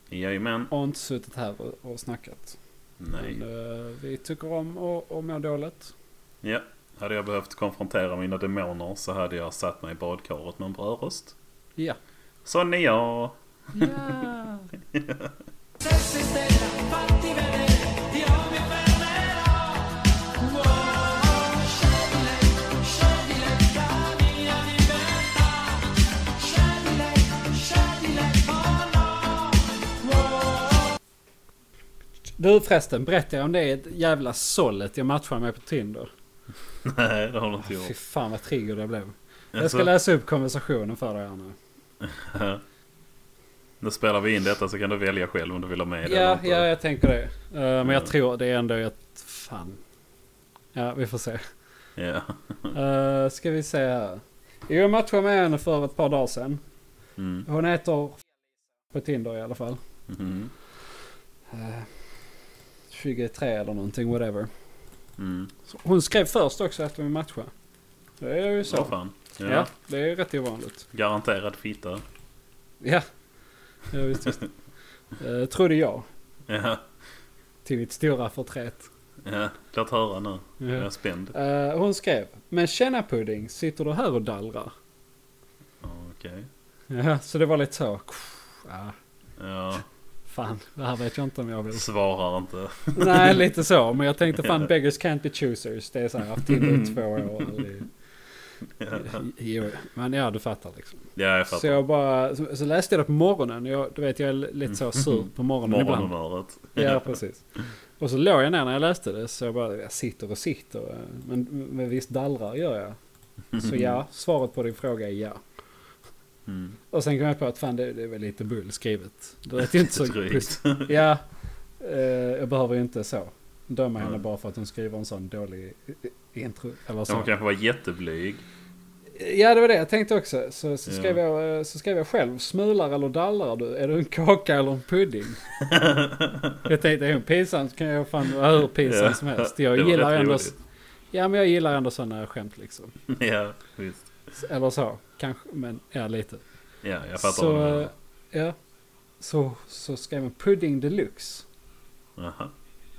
[SPEAKER 2] Jajamän.
[SPEAKER 1] och inte suttit här och, och snackat.
[SPEAKER 2] Nej.
[SPEAKER 1] Men eh, vi tycker om att må dåligt.
[SPEAKER 2] Ja. Hade jag behövt konfrontera mina demoner så hade jag satt mig i badkaret med en brödröst.
[SPEAKER 1] Ja.
[SPEAKER 2] Jag.
[SPEAKER 1] Ja. Du förresten, berätta om det jävla sållet jag matchade med på Tinder.
[SPEAKER 2] Nej, det har du inte
[SPEAKER 1] Fy
[SPEAKER 2] gjort.
[SPEAKER 1] fan vad trigger det blev. Jag ska läsa upp konversationen för dig här nu.
[SPEAKER 2] Nu spelar vi in detta så kan du välja själv om du vill ha med det eller
[SPEAKER 1] Ja,
[SPEAKER 2] inte.
[SPEAKER 1] ja, jag tänker det. Eh, men jag
[SPEAKER 2] Ja.
[SPEAKER 1] tror det är ändå ett... Fan. Ja, vi får se.
[SPEAKER 2] Ja.
[SPEAKER 1] Uh, ska vi se här. Jag matchade med henne för ett par dagar sedan.
[SPEAKER 2] Mm.
[SPEAKER 1] Hon heter... På Tinder i alla fall.
[SPEAKER 2] Mm.
[SPEAKER 1] Uh, 23 eller någonting, whatever.
[SPEAKER 2] Mm.
[SPEAKER 1] Hon skrev först också efter vi matchade. Det är ju så.
[SPEAKER 2] Så fan. Ja.
[SPEAKER 1] Ja. det är rätt ovanligt.
[SPEAKER 2] Garanterad fitta.
[SPEAKER 1] Ja. Ja, visst, visst. Uh, trodde jag.
[SPEAKER 2] Ja.
[SPEAKER 1] Till mitt stora förtret.
[SPEAKER 2] Ja. Låt höra nu. Jag är
[SPEAKER 1] Ja.
[SPEAKER 2] spänd.
[SPEAKER 1] Eh, hon skrev. Men tjena Pudding, sitter du här och dallrar?
[SPEAKER 2] Ja, Okej.
[SPEAKER 1] Ja, så det var lite så. Ja,
[SPEAKER 2] Ja,
[SPEAKER 1] fan, det här vet jag inte om jag vill.
[SPEAKER 2] svarar inte.
[SPEAKER 1] Nej, lite så. Men jag tänkte fan beggars can't be choosers. Det är så här, jag har haft Tinder i två år. Jo, men ja, du fattar liksom.
[SPEAKER 2] Ja, jag
[SPEAKER 1] Så
[SPEAKER 2] fattar.
[SPEAKER 1] jag bara, så, så läste jag det på morgonen. Jag, du vet, jag är lite så sur på morgonen ibland.
[SPEAKER 2] Morgonhumöret.
[SPEAKER 1] Ja, precis. Och så låg jag ner när jag läste det. Så jag bara, jag sitter och sitter. Men, men visst dallrar gör jag. Så ja, svaret på din fråga är ja.
[SPEAKER 2] Mm.
[SPEAKER 1] Och sen kom jag på att fan det, det är väl lite bull skrivet. Det lät ju inte så...
[SPEAKER 2] Drygt.
[SPEAKER 1] Ja, eh, jag behöver ju inte så döma henne bara för att hon skriver en sån dålig intro. Eller så.
[SPEAKER 2] Hon kanske var jätteblyg.
[SPEAKER 1] Ja, det var det jag tänkte också. Så, så,
[SPEAKER 2] Ja.
[SPEAKER 1] skrev jag, eh, så skrev jag själv. Smular eller dallrar du? Är du en kaka eller en pudding? jag tänkte, är hon pinsam kan jag fan vara hur pinsam
[SPEAKER 2] Ja.
[SPEAKER 1] som helst. Jag gillar ändå...
[SPEAKER 2] roligt.
[SPEAKER 1] Ja, men jag gillar ändå sådana skämt liksom.
[SPEAKER 2] Ja, visst.
[SPEAKER 1] Eller så, kanske. Men ja, lite.
[SPEAKER 2] Ja, jag fattar
[SPEAKER 1] så, ja. Så, så skrev jag pudding deluxe.
[SPEAKER 2] Aha.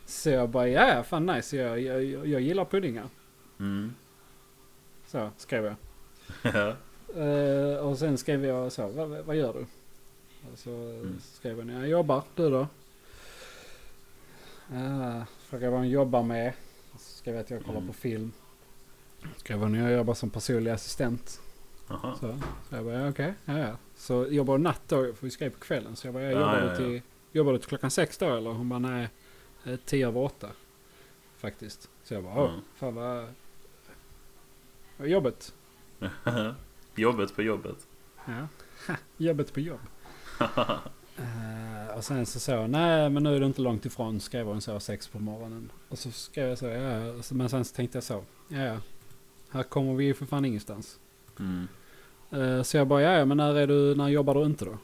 [SPEAKER 1] Så jag bara, ja, fan nice. Jag, jag, jag, jag gillar puddingar.
[SPEAKER 2] Mm.
[SPEAKER 1] Så skrev jag.
[SPEAKER 2] Ja.
[SPEAKER 1] Eh, och sen skrev jag så, vad, vad gör du? Och så
[SPEAKER 2] Mm.
[SPEAKER 1] skrev jag, jag jobbar, du då? Uh, frågade vad hon jobbar med. Så skrev jag att jag kollar
[SPEAKER 2] Mm.
[SPEAKER 1] på film. Skrev hon, jag jobbar som personlig assistent.
[SPEAKER 2] Aha.
[SPEAKER 1] Så, så jag bara, okej, ja, ja. Så jobbar du natt då? För vi skrev på kvällen. Så jag bara, ja,
[SPEAKER 2] Ja,
[SPEAKER 1] jobbar,
[SPEAKER 2] ja,
[SPEAKER 1] till, jobbar du till klockan sex då eller? Hon bara, nej, eh, tio över åtta. Faktiskt. Så jag bara, åh,
[SPEAKER 2] Mm.
[SPEAKER 1] fan vad... vad jobbet.
[SPEAKER 2] Jobbet på jobbet.
[SPEAKER 1] Ja. Ha, jobbet på jobb. Eh, och sen så sa jag, nej men nu är du inte långt ifrån, skrev hon så sex på morgonen. Och så skrev jag så, ja, men sen så tänkte jag så, ja. Här kommer vi ju för fan ingenstans.
[SPEAKER 2] Mm.
[SPEAKER 1] Eh, så jag bara, ja ja men när är du, när jobbar du inte då?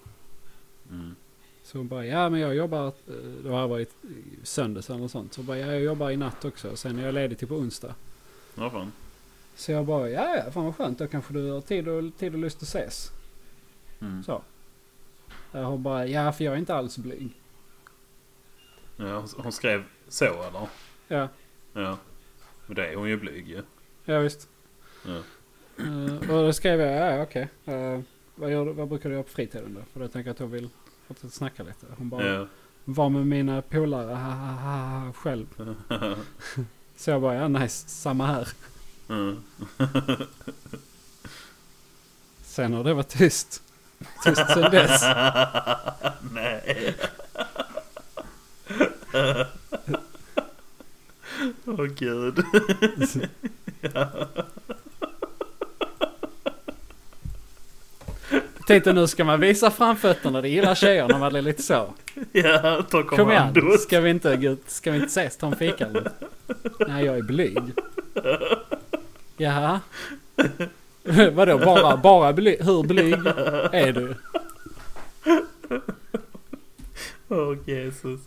[SPEAKER 2] Mm.
[SPEAKER 1] Så hon bara, ja men jag jobbar, eh, det har varit söndags eller sånt. Så hon bara, ja jag jobbar i natt också. Sen är jag ledig till på onsdag.
[SPEAKER 2] Ja, fan.
[SPEAKER 1] Så jag bara, ja ja fan vad skönt, då kanske du har tid och, tid och lust att ses.
[SPEAKER 2] Mm.
[SPEAKER 1] Så. Eh, Hon bara, ja för jag är inte alls blyg.
[SPEAKER 2] Ja, hon- skrev så eller?
[SPEAKER 1] Ja,
[SPEAKER 2] Ja. Och det är hon ju blyg ju.
[SPEAKER 1] ja visst.
[SPEAKER 2] Ja.
[SPEAKER 1] Eh, och då skrev jag, ja okej. Eh, vad, gör du, vad brukar du göra på fritiden då? För jag tänker att hon vill fortsätta snacka lite. Hon bara,
[SPEAKER 2] Ja.
[SPEAKER 1] var med mina polare, ha, ha, ha, själv. Så jag bara, ja nice, samma här.
[SPEAKER 2] Mm.
[SPEAKER 1] Sen har det varit tyst. Tyst sen dess.
[SPEAKER 2] Nej. Åh gud.
[SPEAKER 1] Tänkte nu ska man visa framfötterna, det gillar tjejer när man är lite så.
[SPEAKER 2] Ja, ta
[SPEAKER 1] Kom igen,
[SPEAKER 2] kommandot.
[SPEAKER 1] ska vi inte, gå ut- ska vi inte ses, ta en fika eller? Nej, jag är blyg. Jaha? Vadå, bara, bara blyg? Hur blyg är du?
[SPEAKER 2] Åh Jesus.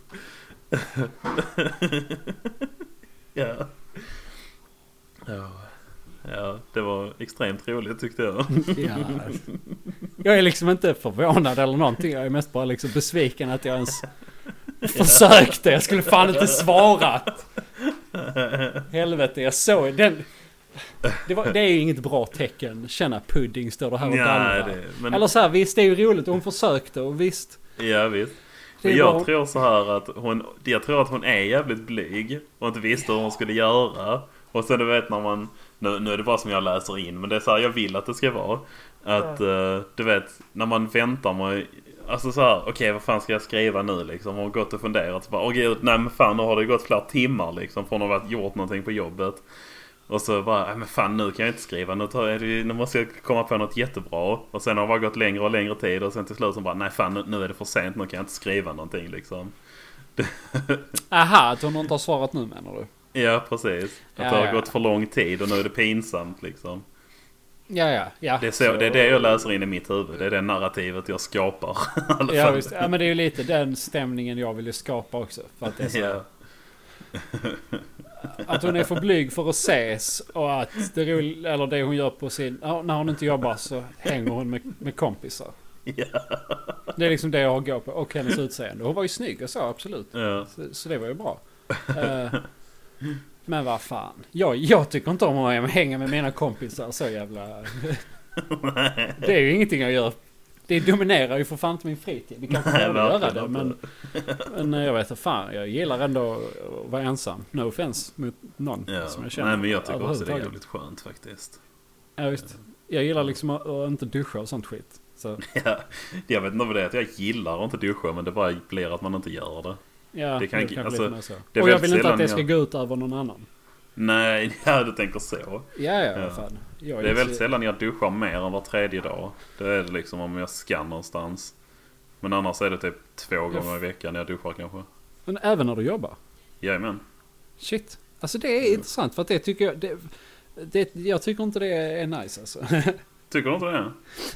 [SPEAKER 2] Ja. ja. Ja, det var extremt roligt tyckte jag.
[SPEAKER 1] Ja. Jag är liksom inte förvånad eller någonting. Jag är mest bara liksom besviken att jag ens försökte. Jag skulle fan inte svarat. Helvete, jag såg den. Det, var, det är ju inget bra tecken. Känna pudding står det här och dallrar.
[SPEAKER 2] det, men,
[SPEAKER 1] Eller så här, visst det är ju roligt. Hon försökte och visst.
[SPEAKER 2] ja visst.
[SPEAKER 1] Är
[SPEAKER 2] jag tror så här att hon, jag tror att hon är jävligt blyg och inte visste hur hon skulle göra. Och sen du vet när man, nu, nu är det bara som jag läser in men det är så här jag vill att det ska vara. Att eh, du vet när man väntar med, alltså så här okej vad fan ska jag skriva nu liksom. Hon har gått och funderat så bara åh gud nej men fan nu har det gått flera timmar liksom från att ha varit gjort någonting på jobbet. Och så bara, nej men fan nu kan jag inte skriva. Nu, tar jag, nu måste jag komma på något jättebra. Och sen har det bara gått längre och längre tid. Och sen till slut så bara, nej fan nu, nu är det för sent. Nu kan jag inte skriva någonting liksom.
[SPEAKER 1] Aha, att hon inte har svarat nu menar du?
[SPEAKER 2] Ja precis. Att
[SPEAKER 1] Ja,
[SPEAKER 2] det har
[SPEAKER 1] ja.
[SPEAKER 2] gått för lång tid och nu är det pinsamt liksom.
[SPEAKER 1] Ja, ja, ja.
[SPEAKER 2] Det är, så, det är det jag läser in i mitt huvud. Det är det narrativet jag skapar.
[SPEAKER 1] Ja, visst. ja men det är ju lite den stämningen jag vill skapa också. För att det är så,
[SPEAKER 2] Ja.
[SPEAKER 1] Att hon är för blyg för att ses och att det, roll, eller det hon gör på sin... När hon inte jobbar så hänger hon med, med kompisar.
[SPEAKER 2] Ja.
[SPEAKER 1] Det är liksom det jag har gå på. Och hennes utseende. Hon var ju snygg och så, absolut.
[SPEAKER 2] Ja.
[SPEAKER 1] Så, så det var ju bra. Eh, men vad fan. Jag, jag tycker inte om att hänga med mina kompisar så jävla... Det är ju ingenting jag gör Det dominerar ju för fan inte min fritid. Det kanske borde göra det men... Men jag vet inte fan. Jag gillar ändå att vara ensam. No offense mot någon
[SPEAKER 2] Ja.
[SPEAKER 1] som jag känner.
[SPEAKER 2] Nej men jag tycker också det är jävligt skönt faktiskt.
[SPEAKER 1] Ja visst. Jag gillar liksom att, att inte duscha och sånt skit. Så
[SPEAKER 2] Ja, jag vet inte vad det är att jag gillar att inte duscha men det bara blir att man inte gör det.
[SPEAKER 1] ja,
[SPEAKER 2] Det kan-
[SPEAKER 1] kanske
[SPEAKER 2] alltså,
[SPEAKER 1] så.
[SPEAKER 2] det
[SPEAKER 1] Och jag vill inte att det ska
[SPEAKER 2] jag-
[SPEAKER 1] gå ut över någon annan.
[SPEAKER 2] Nej, ja du tänker så.
[SPEAKER 1] Ja, ja,
[SPEAKER 2] Ja.
[SPEAKER 1] fan. Jag
[SPEAKER 2] Det är väldigt sällan jag duschar mer än var tredje dag. Det är det liksom om jag ska någonstans. Men annars är det typ två gånger i veckan jag duschar kanske.
[SPEAKER 1] Men även när du jobbar?
[SPEAKER 2] Jajamän.
[SPEAKER 1] Shit. Alltså det är intressant för att det tycker jag... Det, det, jag tycker inte det är nice alltså.
[SPEAKER 2] Tycker du inte det?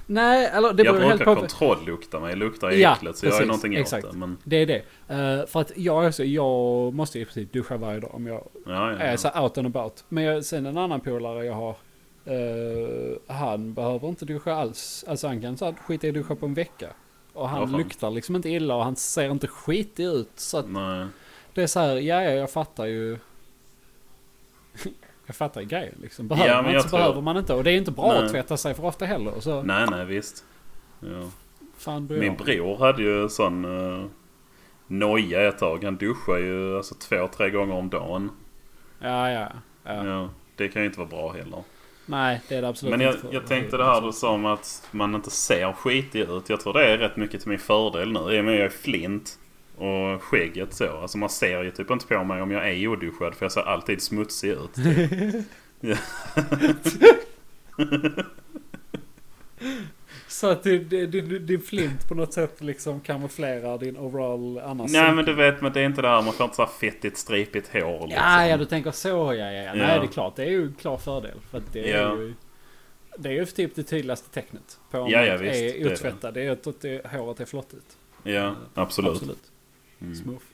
[SPEAKER 1] Nej, eller det
[SPEAKER 2] jag
[SPEAKER 1] beror helt
[SPEAKER 2] brukar
[SPEAKER 1] på...
[SPEAKER 2] kontrolllukta mig. Luktar
[SPEAKER 1] Ja,
[SPEAKER 2] äckligt så jag är
[SPEAKER 1] precis,
[SPEAKER 2] någonting
[SPEAKER 1] exakt.
[SPEAKER 2] åt det. Men
[SPEAKER 1] Det är det. Eh, för att jag, är så, jag måste i princip duscha varje dag om jag
[SPEAKER 2] ja, ja,
[SPEAKER 1] är så out and about. Men jag, sen en annan polare jag har. eh, han behöver inte duscha alls. Alltså han kan så här, skita i att duscha på en vecka. Och han luktar liksom inte illa och han ser inte skitig ut. Så att
[SPEAKER 2] Nej.
[SPEAKER 1] det är så här, ja ja jag fattar ju. Jag fattar grejen liksom. Behöver
[SPEAKER 2] Ja,
[SPEAKER 1] man
[SPEAKER 2] men
[SPEAKER 1] inte så
[SPEAKER 2] tror-
[SPEAKER 1] behöver man inte. Och det är inte bra
[SPEAKER 2] Nej.
[SPEAKER 1] att tvätta sig för ofta heller. Så
[SPEAKER 2] nej, nej visst. Ja.
[SPEAKER 1] fan bryr
[SPEAKER 2] Min bror hade ju sån uh, noja ett tag. Han duschar ju alltså två, tre gånger om dagen.
[SPEAKER 1] Ja ja. ja.
[SPEAKER 2] Ja. Det kan ju inte vara bra heller.
[SPEAKER 1] Nej det är det absolut
[SPEAKER 2] Men jag,
[SPEAKER 1] inte. för-
[SPEAKER 2] jag tänkte det här du sa om att man inte ser skitig ut. Jag tror det är rätt mycket till min fördel nu. I och med att jag är flint och skägget så. Alltså man ser ju typ inte på mig om jag är oduschad för jag ser alltid smutsig ut. Typ.
[SPEAKER 1] Så att din, din, din flint på något sätt liksom kamouflerar din overall annars.
[SPEAKER 2] Nej men du vet, men det är inte det här. Man får inte så här fettigt stripigt hår liksom.
[SPEAKER 1] Ja, ja, du tänker så. Ja, ja, ja. Nej,
[SPEAKER 2] Ja.
[SPEAKER 1] det är klart. Det är ju en klar fördel. För det är
[SPEAKER 2] Ja.
[SPEAKER 1] ju... Det är ju typ det tydligaste tecknet på om
[SPEAKER 2] Ja, ja, visst, är
[SPEAKER 1] otvättad. Det är att det, håret är flottigt.
[SPEAKER 2] Ja, absolut.
[SPEAKER 1] Absolut.
[SPEAKER 2] Mm.
[SPEAKER 1] Smooth.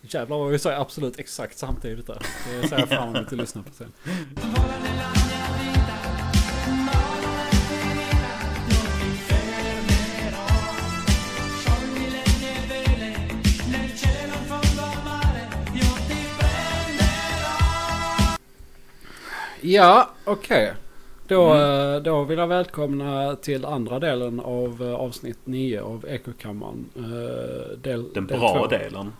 [SPEAKER 1] Jävlar vad vi säger absolut exakt samtidigt där. Det ser jag fram emot att lyssna på sen. Ja, okej. Då,
[SPEAKER 2] Mm.
[SPEAKER 1] eh, då vill jag välkomna till andra delen av eh, avsnitt 9 av Ekokammaren. Eh, Del,
[SPEAKER 2] Den
[SPEAKER 1] del
[SPEAKER 2] bra
[SPEAKER 1] två.
[SPEAKER 2] delen.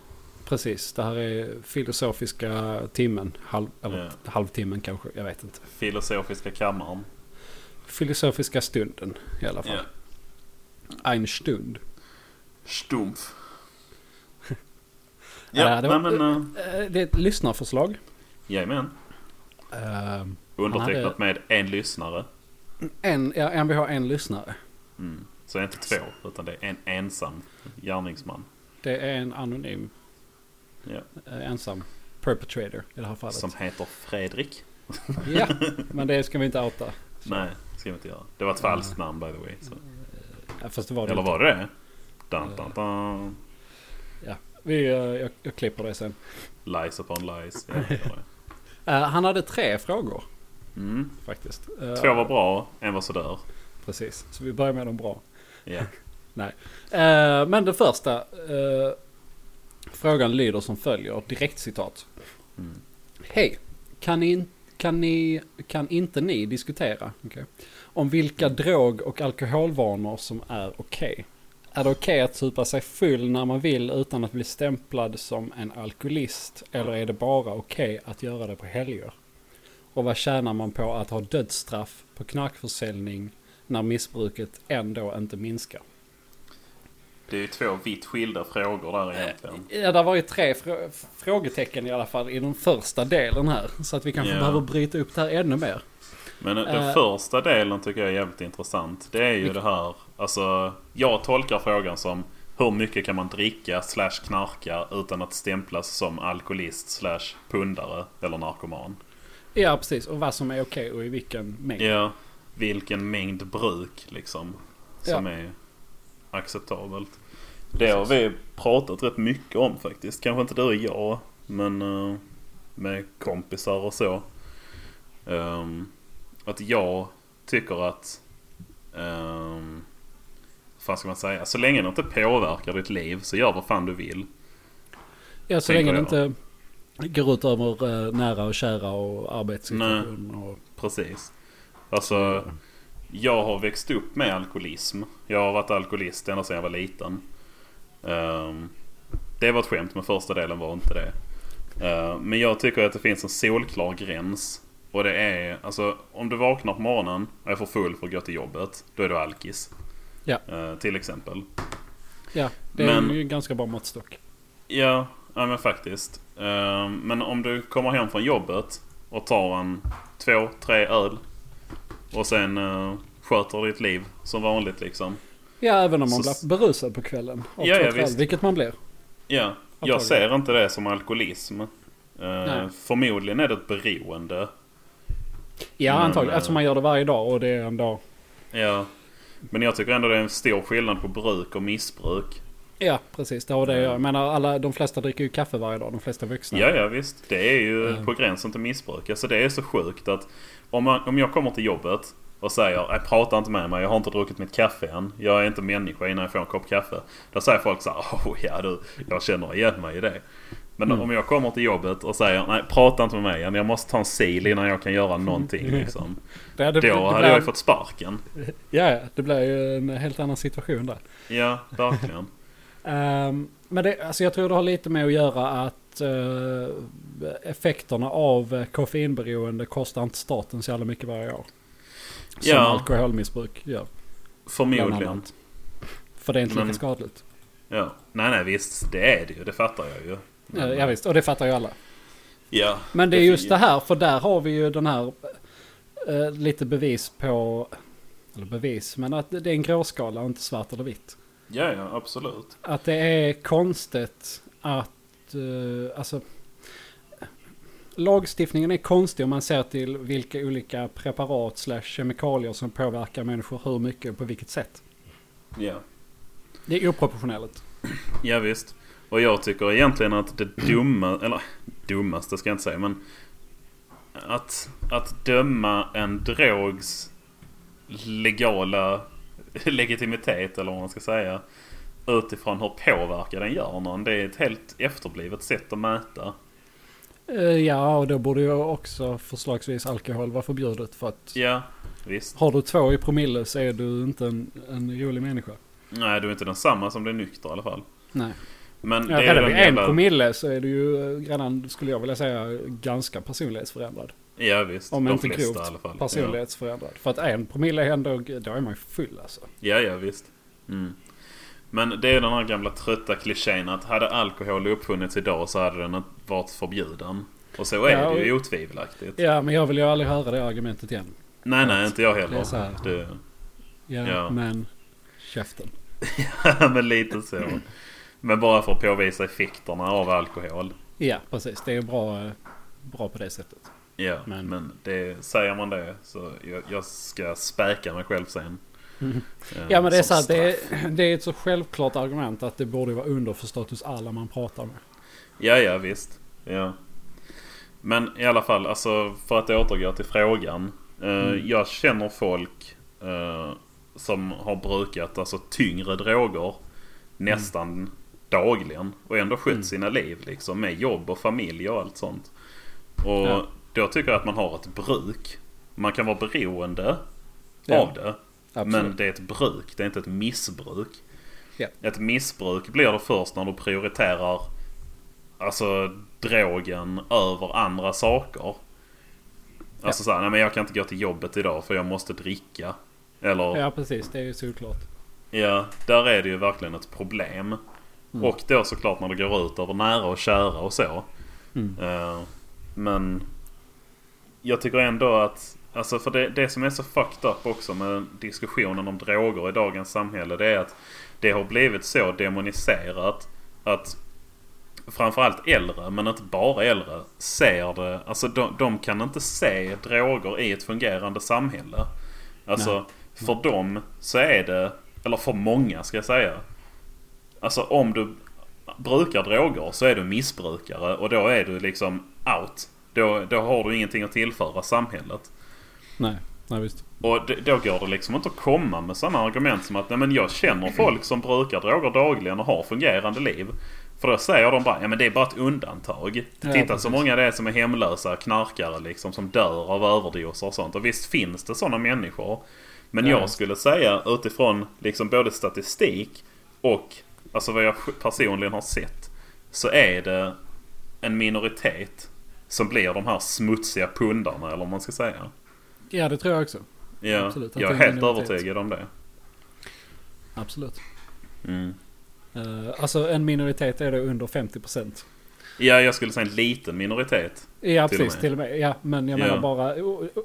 [SPEAKER 1] Precis, det här är filosofiska timmen. Halv, eller halvtimmen kanske, jag vet inte.
[SPEAKER 2] Filosofiska kammaren.
[SPEAKER 1] Filosofiska stunden i alla fall. Ein Stund.
[SPEAKER 2] Stumpf.
[SPEAKER 1] Ja,
[SPEAKER 2] Ja,
[SPEAKER 1] det
[SPEAKER 2] nej
[SPEAKER 1] var-
[SPEAKER 2] men... Uh,
[SPEAKER 1] Det är ett lyssnarförslag.
[SPEAKER 2] jajamän.
[SPEAKER 1] Eh,
[SPEAKER 2] Undertecknat
[SPEAKER 1] hade-
[SPEAKER 2] med en lyssnare.
[SPEAKER 1] En, ja, MBH en lyssnare.
[SPEAKER 2] Mm. Så det är inte två, utan det är en ensam gärningsman.
[SPEAKER 1] Det är en anonym
[SPEAKER 2] Ja.
[SPEAKER 1] eh, ensam perpetrator i det här fallet.
[SPEAKER 2] Som heter Fredrik.
[SPEAKER 1] Ja, men det ska vi inte outa.
[SPEAKER 2] Nej, det ska vi inte göra. Det var ett falskt namn by the way. Så.
[SPEAKER 1] Ja, fast det var det
[SPEAKER 2] Eller
[SPEAKER 1] inte.
[SPEAKER 2] var det? Dun, dun, dun.
[SPEAKER 1] Vi, eh, jag, jag klipper det sen.
[SPEAKER 2] Lies upon lies. Ja, det.
[SPEAKER 1] Eh, han hade tre frågor
[SPEAKER 2] Mm.
[SPEAKER 1] faktiskt. Eh,
[SPEAKER 2] Två var bra, en var sådär.
[SPEAKER 1] Precis, så vi börjar med de bra.
[SPEAKER 2] Ja.
[SPEAKER 1] Eh, men den första eh, frågan lyder som följer, direkt citat.
[SPEAKER 2] Mm.
[SPEAKER 1] Hej, kan, ni, kan, ni, kan inte ni diskutera okej, om vilka drog och alkoholvanor som är okej? Är det okej att supa sig full när man vill utan att bli stämplad som en alkoholist? Eller är det bara okej att göra det på helger? Och vad tjänar man på att ha dödsstraff på knarkförsäljning när missbruket ändå inte minskar?
[SPEAKER 2] Det är ju två vitt skilda frågor där egentligen.
[SPEAKER 1] Ja, det var ju tre frå frågetecken i alla fall i den första delen här. Så att vi kanske
[SPEAKER 2] Ja.
[SPEAKER 1] behöver bryta upp det här ännu mer.
[SPEAKER 2] Men den
[SPEAKER 1] Eh.
[SPEAKER 2] första delen tycker jag är jävligt intressant. Det är ju det här. Alltså, jag tolkar frågan som hur mycket kan man dricka slash knarka utan att stämplas som alkoholist slash pundare eller narkoman?
[SPEAKER 1] Ja, precis. Och vad som är okej och i vilken mängd.
[SPEAKER 2] Ja, vilken mängd bruk liksom som
[SPEAKER 1] Ja.
[SPEAKER 2] är acceptabelt. Det har vi pratat rätt mycket om faktiskt. Kanske inte du och jag, men eh, med kompisar och så. Ehm, att jag tycker att... Um, vad ska man säga? Så länge det inte påverkar ditt liv så gör vad fan du vill.
[SPEAKER 1] Ja, så länge det inte går ut över eh, nära och kära och arbetssituation. Och,
[SPEAKER 2] Precis. Alltså, Jag har växt upp med alkoholism. Jag har varit alkoholist ända sedan jag var liten. Ehm, det var ett skämt men första delen var inte det. Ehm, men jag tycker att det finns en solklar gräns. Och det är alltså om du vaknar på morgonen och är för full för att gå till jobbet. Då är du alkis.
[SPEAKER 1] Ja.
[SPEAKER 2] Ehm, till exempel.
[SPEAKER 1] Ja, det är
[SPEAKER 2] Men-
[SPEAKER 1] ju en ganska bra måttstock.
[SPEAKER 2] Ja, ja men faktiskt. Ehm, men om du kommer hem från jobbet och tar en två, tre öl. Och sen uh, sköter ditt liv som vanligt liksom.
[SPEAKER 1] Ja, även om man
[SPEAKER 2] Så-
[SPEAKER 1] blir berusad på kvällen.
[SPEAKER 2] Ja, ja, visst.
[SPEAKER 1] vilket man blir.
[SPEAKER 2] Ja, jag ser inte det som alkoholism. Uh,
[SPEAKER 1] Nej.
[SPEAKER 2] förmodligen är det ett beroende.
[SPEAKER 1] Ja,
[SPEAKER 2] Men,
[SPEAKER 1] antagligen.
[SPEAKER 2] eh,
[SPEAKER 1] Eftersom man gör det varje dag och det är en dag.
[SPEAKER 2] Ja. Men jag tycker ändå det är en stor skillnad på bruk och missbruk.
[SPEAKER 1] Ja, precis. Det har det jag menar, alla, de flesta dricker ju kaffe varje dag. De flesta vuxna.
[SPEAKER 2] Ja, ja visst. Det är ju
[SPEAKER 1] Mm.
[SPEAKER 2] på gränsen till missbruk. Alltså det är så sjukt att om, man, om jag kommer till jobbet och säger "Nej, prata inte med mig, jag har inte druckit mitt kaffe än. Jag är inte människa innan jag får en kopp kaffe. Då säger folk så här, oh ja du, jag känner igen mig i det. Men
[SPEAKER 1] Mm.
[SPEAKER 2] om jag kommer till jobbet och säger nej prata inte med mig än, jag måste ta en sil innan jag kan göra någonting liksom.
[SPEAKER 1] Det, det, det,
[SPEAKER 2] Då
[SPEAKER 1] det
[SPEAKER 2] hade
[SPEAKER 1] blir-
[SPEAKER 2] jag ju fått sparken.
[SPEAKER 1] Ja, ja, det blir ju en helt annan situation där.
[SPEAKER 2] Ja, verkligen.
[SPEAKER 1] Ehm, men det, alltså jag tror det har lite med att göra att eh, effekterna av eh, koffeinberoende kostar inte staten så jävla mycket varje år. Som
[SPEAKER 2] Ja.
[SPEAKER 1] alkoholmissbruk gör.
[SPEAKER 2] Förmodligen.
[SPEAKER 1] För det är inte lika
[SPEAKER 2] Men-
[SPEAKER 1] skadligt.
[SPEAKER 2] Ja. Nej, nej visst. Det är det ju. Det fattar jag ju.
[SPEAKER 1] Ja, ja visst, och det fattar ju alla.
[SPEAKER 2] Ja.
[SPEAKER 1] Men det är just det här, för där har vi ju den här eh, lite bevis på, eller bevis, men att det är en gråskala och inte svart eller vitt.
[SPEAKER 2] Ja, ja, absolut.
[SPEAKER 1] Att det är konstigt att, eh, alltså, lagstiftningen är konstig om man ser till vilka olika preparat slash kemikalier som påverkar människor hur mycket och på vilket sätt.
[SPEAKER 2] Ja.
[SPEAKER 1] Det är oproportionerligt.
[SPEAKER 2] Ja, visst. Och jag tycker egentligen att det dumma, eller dummaste ska jag inte säga, men att, att döma en drogs legala legitimitet, eller vad man ska säga, utifrån hur påverkad den gör någon. Det är ett helt efterblivet sätt att mäta.
[SPEAKER 1] Eh, ja, och då borde ju också förslagsvis alkohol vara förbjudet för att
[SPEAKER 2] Ja, visst.
[SPEAKER 1] har du två i promille så är du inte en, en rolig människa.
[SPEAKER 2] Nej, du är inte densamma som är nykter i alla fall.
[SPEAKER 1] Nej.
[SPEAKER 2] Men
[SPEAKER 1] Ja,
[SPEAKER 2] det är
[SPEAKER 1] redan
[SPEAKER 2] den
[SPEAKER 1] vid en
[SPEAKER 2] jävla...
[SPEAKER 1] promille så är du ju eh, redan, skulle jag vilja säga, ganska personlighetsförändrad.
[SPEAKER 2] Ja, visst.
[SPEAKER 1] Om
[SPEAKER 2] De
[SPEAKER 1] inte
[SPEAKER 2] flesta
[SPEAKER 1] grovt
[SPEAKER 2] i alla fall.
[SPEAKER 1] personlighetsförändrad. För att en promille är ändå, då är man ju full alltså.
[SPEAKER 2] Ja, ja visst. Mm. Men det är den här gamla trötta klichén att hade alkohol uppfunnits idag så hade den varit förbjuden. Och så är
[SPEAKER 1] Ja,
[SPEAKER 2] det ju
[SPEAKER 1] och-
[SPEAKER 2] otvivelaktigt.
[SPEAKER 1] Ja, men jag vill ju aldrig höra det argumentet igen.
[SPEAKER 2] Nej, nej, inte jag
[SPEAKER 1] Det är
[SPEAKER 2] heller.
[SPEAKER 1] så här.
[SPEAKER 2] Det,
[SPEAKER 1] Ja,
[SPEAKER 2] Ja.
[SPEAKER 1] men käften.
[SPEAKER 2] men lite så. Men bara för att påvisa effekterna av alkohol.
[SPEAKER 1] Ja, precis. Det är bra, bra på det sättet.
[SPEAKER 2] Ja, men,
[SPEAKER 1] Men-
[SPEAKER 2] det, säger man det så jag, jag ska späka mig själv sen. Eh,
[SPEAKER 1] Ja, men det är så här, det, är, det är ett så självklart argument att det borde vara underförstått hos alla man pratar med.
[SPEAKER 2] Ja, ja visst. Ja. Men i alla fall, alltså för att återgå till frågan. Eh,
[SPEAKER 1] Mm.
[SPEAKER 2] Jag känner folk eh, som har brukat alltså tyngre droger nästan dagligen. Och ändå skött
[SPEAKER 1] Mm.
[SPEAKER 2] sina liv liksom med jobb och familj och allt sånt. Och
[SPEAKER 1] Ja.
[SPEAKER 2] Då tycker jag att man har ett bruk. Man kan vara beroende
[SPEAKER 1] Ja,
[SPEAKER 2] av det.
[SPEAKER 1] Absolut.
[SPEAKER 2] Men det är ett bruk, det är inte ett missbruk.
[SPEAKER 1] Ja.
[SPEAKER 2] Ett missbruk blir det först när du prioriterar alltså drogen över andra saker. Alltså såhär, nej men jag kan inte gå till jobbet idag för jag måste dricka. Eller, ja,
[SPEAKER 1] Ja, precis. Det är ju solklart.
[SPEAKER 2] där är det ju verkligen ett problem.
[SPEAKER 1] Mm.
[SPEAKER 2] Och då såklart när det går ut över nära och kära och så.
[SPEAKER 1] Mm.
[SPEAKER 2] Eh, men jag tycker ändå att, alltså för det, det som är så fucked up också med diskussionen om droger i dagens samhälle det är att det har blivit så demoniserat att framförallt äldre, men inte bara äldre, ser det. Alltså de, de kan inte se droger i ett fungerande samhälle. Alltså
[SPEAKER 1] Nej.
[SPEAKER 2] för dem så är det, eller för många ska jag säga. Alltså om du brukar droger så är du missbrukare och då är du liksom out. Då, då har du ingenting att tillföra samhället.
[SPEAKER 1] Nej, nej visst.
[SPEAKER 2] Och det, då går det liksom inte att komma med sådana argument som att Nej, men jag känner folk som brukar droger dagligen och har fungerande liv. För då säger de bara ja men det är bara ett undantag.
[SPEAKER 1] Ja,
[SPEAKER 2] Titta
[SPEAKER 1] precis.
[SPEAKER 2] så många det är som är hemlösa knarkare liksom som dör av överdoser och sånt. Och visst finns det sådana människor. Men
[SPEAKER 1] Ja,
[SPEAKER 2] jag
[SPEAKER 1] just.
[SPEAKER 2] skulle säga utifrån liksom både statistik och alltså vad jag personligen har sett. Så är det en minoritet som blir de här smutsiga pundarna eller vad man ska säga.
[SPEAKER 1] Ja, det tror jag också.
[SPEAKER 2] Ja,
[SPEAKER 1] Absolut,
[SPEAKER 2] jag är helt övertygad om det.
[SPEAKER 1] Absolut.
[SPEAKER 2] Mm.
[SPEAKER 1] Uh, alltså en minoritet är det under 50%.
[SPEAKER 2] Ja, jag skulle säga en liten minoritet.
[SPEAKER 1] Ja,
[SPEAKER 2] Till och
[SPEAKER 1] precis.
[SPEAKER 2] med.
[SPEAKER 1] Till och med. Ja, men jag
[SPEAKER 2] Ja.
[SPEAKER 1] menar bara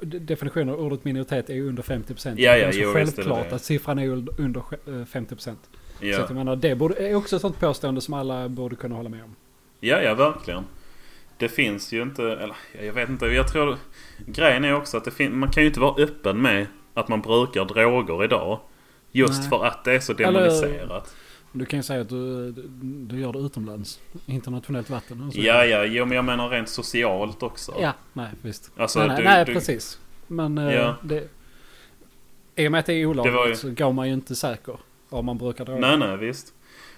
[SPEAKER 1] definitionen av ordet minoritet är ju under 50%.
[SPEAKER 2] Ja, ja,
[SPEAKER 1] det är så
[SPEAKER 2] jo,
[SPEAKER 1] självklart
[SPEAKER 2] det.
[SPEAKER 1] att siffran är under eh, 50%. Så
[SPEAKER 2] Ja.
[SPEAKER 1] att jag menar, det borde, är också ett sånt påstående som alla borde kunna hålla med om.
[SPEAKER 2] Ja, ja, verkligen. Det finns ju inte, eller ja, jag vet inte. Jag tror grejen är också att man kan ju inte vara öppen med att man brukar droger idag. Just
[SPEAKER 1] Nej.
[SPEAKER 2] för att det är så
[SPEAKER 1] Eller-
[SPEAKER 2] demoniserat.
[SPEAKER 1] Du kan ju säga att du, du, gör det utomlands. Internationellt vatten. och så.
[SPEAKER 2] Ja, ja, jo, men jag menar rent socialt också.
[SPEAKER 1] Ja, nej visst.
[SPEAKER 2] Alltså,
[SPEAKER 1] nej, nej,
[SPEAKER 2] du-
[SPEAKER 1] nej
[SPEAKER 2] du-
[SPEAKER 1] precis. Men eh,
[SPEAKER 2] Ja.
[SPEAKER 1] det, i och med att det är olagligt
[SPEAKER 2] ju-
[SPEAKER 1] så går man ju inte säker. Om man brukar dra.
[SPEAKER 2] Nej, nej, visst.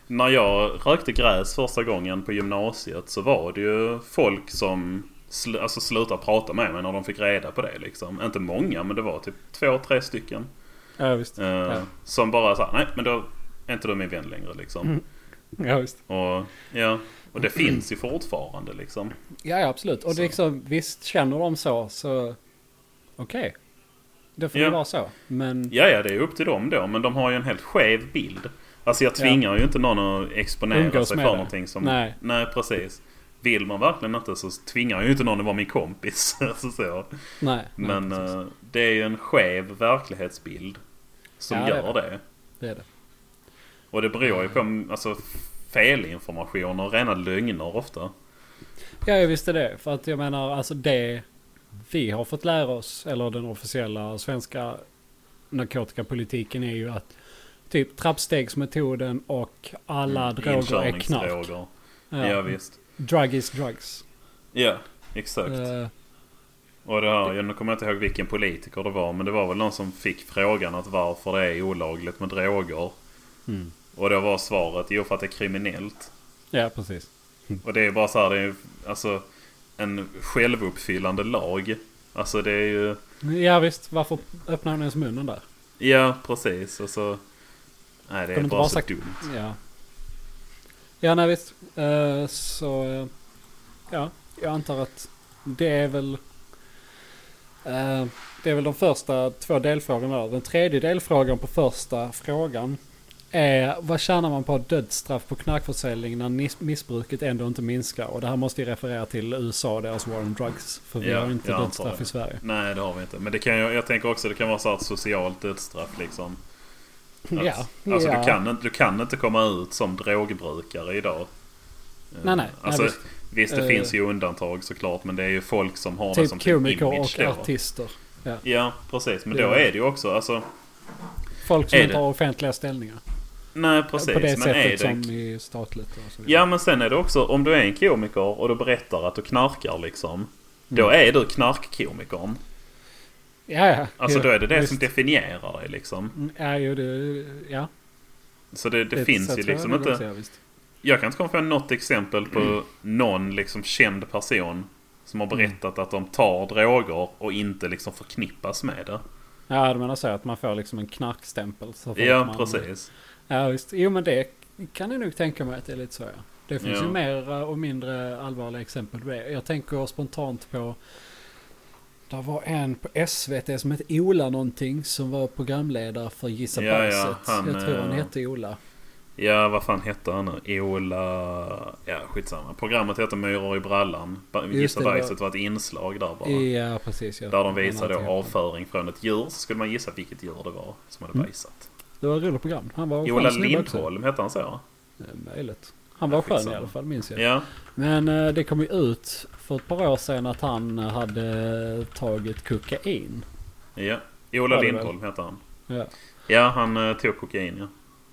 [SPEAKER 2] När jag rökte gräs första gången på gymnasiet så var det ju folk som sl- alltså, slutade prata med mig när de fick reda på det. Liksom. Inte många, men det var typ två, tre stycken.
[SPEAKER 1] Ja, visst.
[SPEAKER 2] Eh,
[SPEAKER 1] Ja.
[SPEAKER 2] Som bara sa, nej men då är inte du min vän längre liksom.
[SPEAKER 1] Mm. Ja, visst.
[SPEAKER 2] Och, ja, och det finns ju fortfarande liksom.
[SPEAKER 1] Ja, ja absolut. Och det
[SPEAKER 2] Så.
[SPEAKER 1] liksom, visst känner de så, så okej. Det får
[SPEAKER 2] Ja.
[SPEAKER 1] det vara så. Men
[SPEAKER 2] Ja, ja, det är upp till dem då. Men de har ju en helt skev bild. Alltså jag tvingar ju inte någon att exponera
[SPEAKER 1] Umgås
[SPEAKER 2] sig för
[SPEAKER 1] det.
[SPEAKER 2] någonting som...
[SPEAKER 1] Nej.
[SPEAKER 2] Nej, precis. Vill man verkligen inte så tvingar ju inte någon att vara min kompis. alltså så.
[SPEAKER 1] nej. nej,
[SPEAKER 2] Men
[SPEAKER 1] precis.
[SPEAKER 2] eh, det är ju en skev verklighetsbild. Som
[SPEAKER 1] Ja, det
[SPEAKER 2] gör det.
[SPEAKER 1] det är det.
[SPEAKER 2] Och det beror ju på alltså, felinformation och rena lögner ofta.
[SPEAKER 1] Ja, jag visste det. För att jag menar, alltså det vi har fått lära oss, eller den officiella svenska narkotikapolitiken är ju att typ trappstegsmetoden och alla droger är knark.
[SPEAKER 2] Mm, Inkörningsdroger.
[SPEAKER 1] Ja.
[SPEAKER 2] Ja. visst.
[SPEAKER 1] Drug is drugs.
[SPEAKER 2] Ja, exakt.
[SPEAKER 1] Eh,
[SPEAKER 2] Och det här, jag nu kommer jag inte ihåg vilken politiker det var. Men det var väl någon som fick frågan att varför det är olagligt med droger.
[SPEAKER 1] mm.
[SPEAKER 2] Och då var svaret jo för att det är kriminellt.
[SPEAKER 1] Ja, precis.
[SPEAKER 2] Och det är bara så här, det är alltså en självuppfyllande lag. Alltså det är ju...
[SPEAKER 1] Ja, visst. Varför öppnar hon ens munnen där?
[SPEAKER 2] Ja, precis. Och så... Nej, det är bara så dumt.
[SPEAKER 1] Ja. Ja, nej visst. Eh, så... ja, jag antar att det är väl... eh, det är väl de första två delfrågorna där. Den tredje delfrågan på första frågan är vad tjänar man på dödsstraff på knarkförsäljning när missbruket ändå inte minskar? Och det här måste ju referera till USA och deras war on drugs. För vi
[SPEAKER 2] Ja,
[SPEAKER 1] har inte
[SPEAKER 2] jag
[SPEAKER 1] dödsstraff i Sverige.
[SPEAKER 2] Nej, det har vi inte. Men det kan ju, jag tänker också det kan vara så här ett socialt dödsstraff liksom. Att,
[SPEAKER 1] ja.
[SPEAKER 2] Alltså
[SPEAKER 1] ja.
[SPEAKER 2] du, kan, inte- du kan inte komma ut som drogbrukare idag. Eh,
[SPEAKER 1] Nej, nej.
[SPEAKER 2] Alltså,
[SPEAKER 1] nej,
[SPEAKER 2] visst,
[SPEAKER 1] visst.
[SPEAKER 2] det
[SPEAKER 1] Eh,
[SPEAKER 2] finns ju undantag såklart. Men det är ju folk som har det
[SPEAKER 1] Typ
[SPEAKER 2] som sin
[SPEAKER 1] komiker
[SPEAKER 2] image
[SPEAKER 1] och
[SPEAKER 2] då.
[SPEAKER 1] artister.
[SPEAKER 2] Ja, precis. Men
[SPEAKER 1] Det-
[SPEAKER 2] då är det ju också alltså...
[SPEAKER 1] Folk som
[SPEAKER 2] Är
[SPEAKER 1] inte
[SPEAKER 2] det?
[SPEAKER 1] har offentliga ställningar.
[SPEAKER 2] Nej, precis.
[SPEAKER 1] på det
[SPEAKER 2] men är
[SPEAKER 1] sättet
[SPEAKER 2] det...
[SPEAKER 1] som i statligt.
[SPEAKER 2] Ja, men sen är det också om du är en komiker och du berättar att du knarkar liksom. Då
[SPEAKER 1] Mm.
[SPEAKER 2] är du knarkkomikern.
[SPEAKER 1] Ja, ja.
[SPEAKER 2] Alltså då är det det
[SPEAKER 1] visst.
[SPEAKER 2] som definierar dig liksom.
[SPEAKER 1] Mm, Ja, jo, det... Ja.
[SPEAKER 2] Så det, det
[SPEAKER 1] så
[SPEAKER 2] finns ju liksom inte...
[SPEAKER 1] också, ja.
[SPEAKER 2] Jag kan inte komma på något exempel på någon liksom känd person som har berättat att de tar droger och inte liksom förknippas med det.
[SPEAKER 1] Ja, du menar så att man får liksom en knarkstämpel. Så
[SPEAKER 2] Ja,
[SPEAKER 1] man,
[SPEAKER 2] precis.
[SPEAKER 1] Ja, visst. Jo, men det kan jag nog tänka mig att det är lite så, ja. Det finns
[SPEAKER 2] Ja.
[SPEAKER 1] ju mer och mindre allvarliga exempel på det. Jag tänker spontant på... Det var en på SVT som hette Ola någonting som var programledare för Gissa
[SPEAKER 2] Ja, ja, han,
[SPEAKER 1] jag tror han
[SPEAKER 2] eh,
[SPEAKER 1] hette Ola.
[SPEAKER 2] Ja, vad fan hette han nu? Ola... Ja, skitsamma. Programmet heter Myror i brallan. Gissa
[SPEAKER 1] det,
[SPEAKER 2] bajset var ett inslag där bara.
[SPEAKER 1] Ja, precis. Ja.
[SPEAKER 2] Där de visade då avföring från ett djur. Så skulle man gissa vilket djur det var som hade
[SPEAKER 1] Mm.
[SPEAKER 2] bajsat.
[SPEAKER 1] Det var ett roligt program. Han var
[SPEAKER 2] Ola. Lindholm hette han så?
[SPEAKER 1] Det är möjligt. Han var skön i alla fall, minns jag.
[SPEAKER 2] Ja.
[SPEAKER 1] Men eh, det kom ju ut för ett par år sedan att han hade tagit kokain.
[SPEAKER 2] Ja. Ola Lindholm hette han.
[SPEAKER 1] Ja.
[SPEAKER 2] Ja, han eh, tog kokain ja.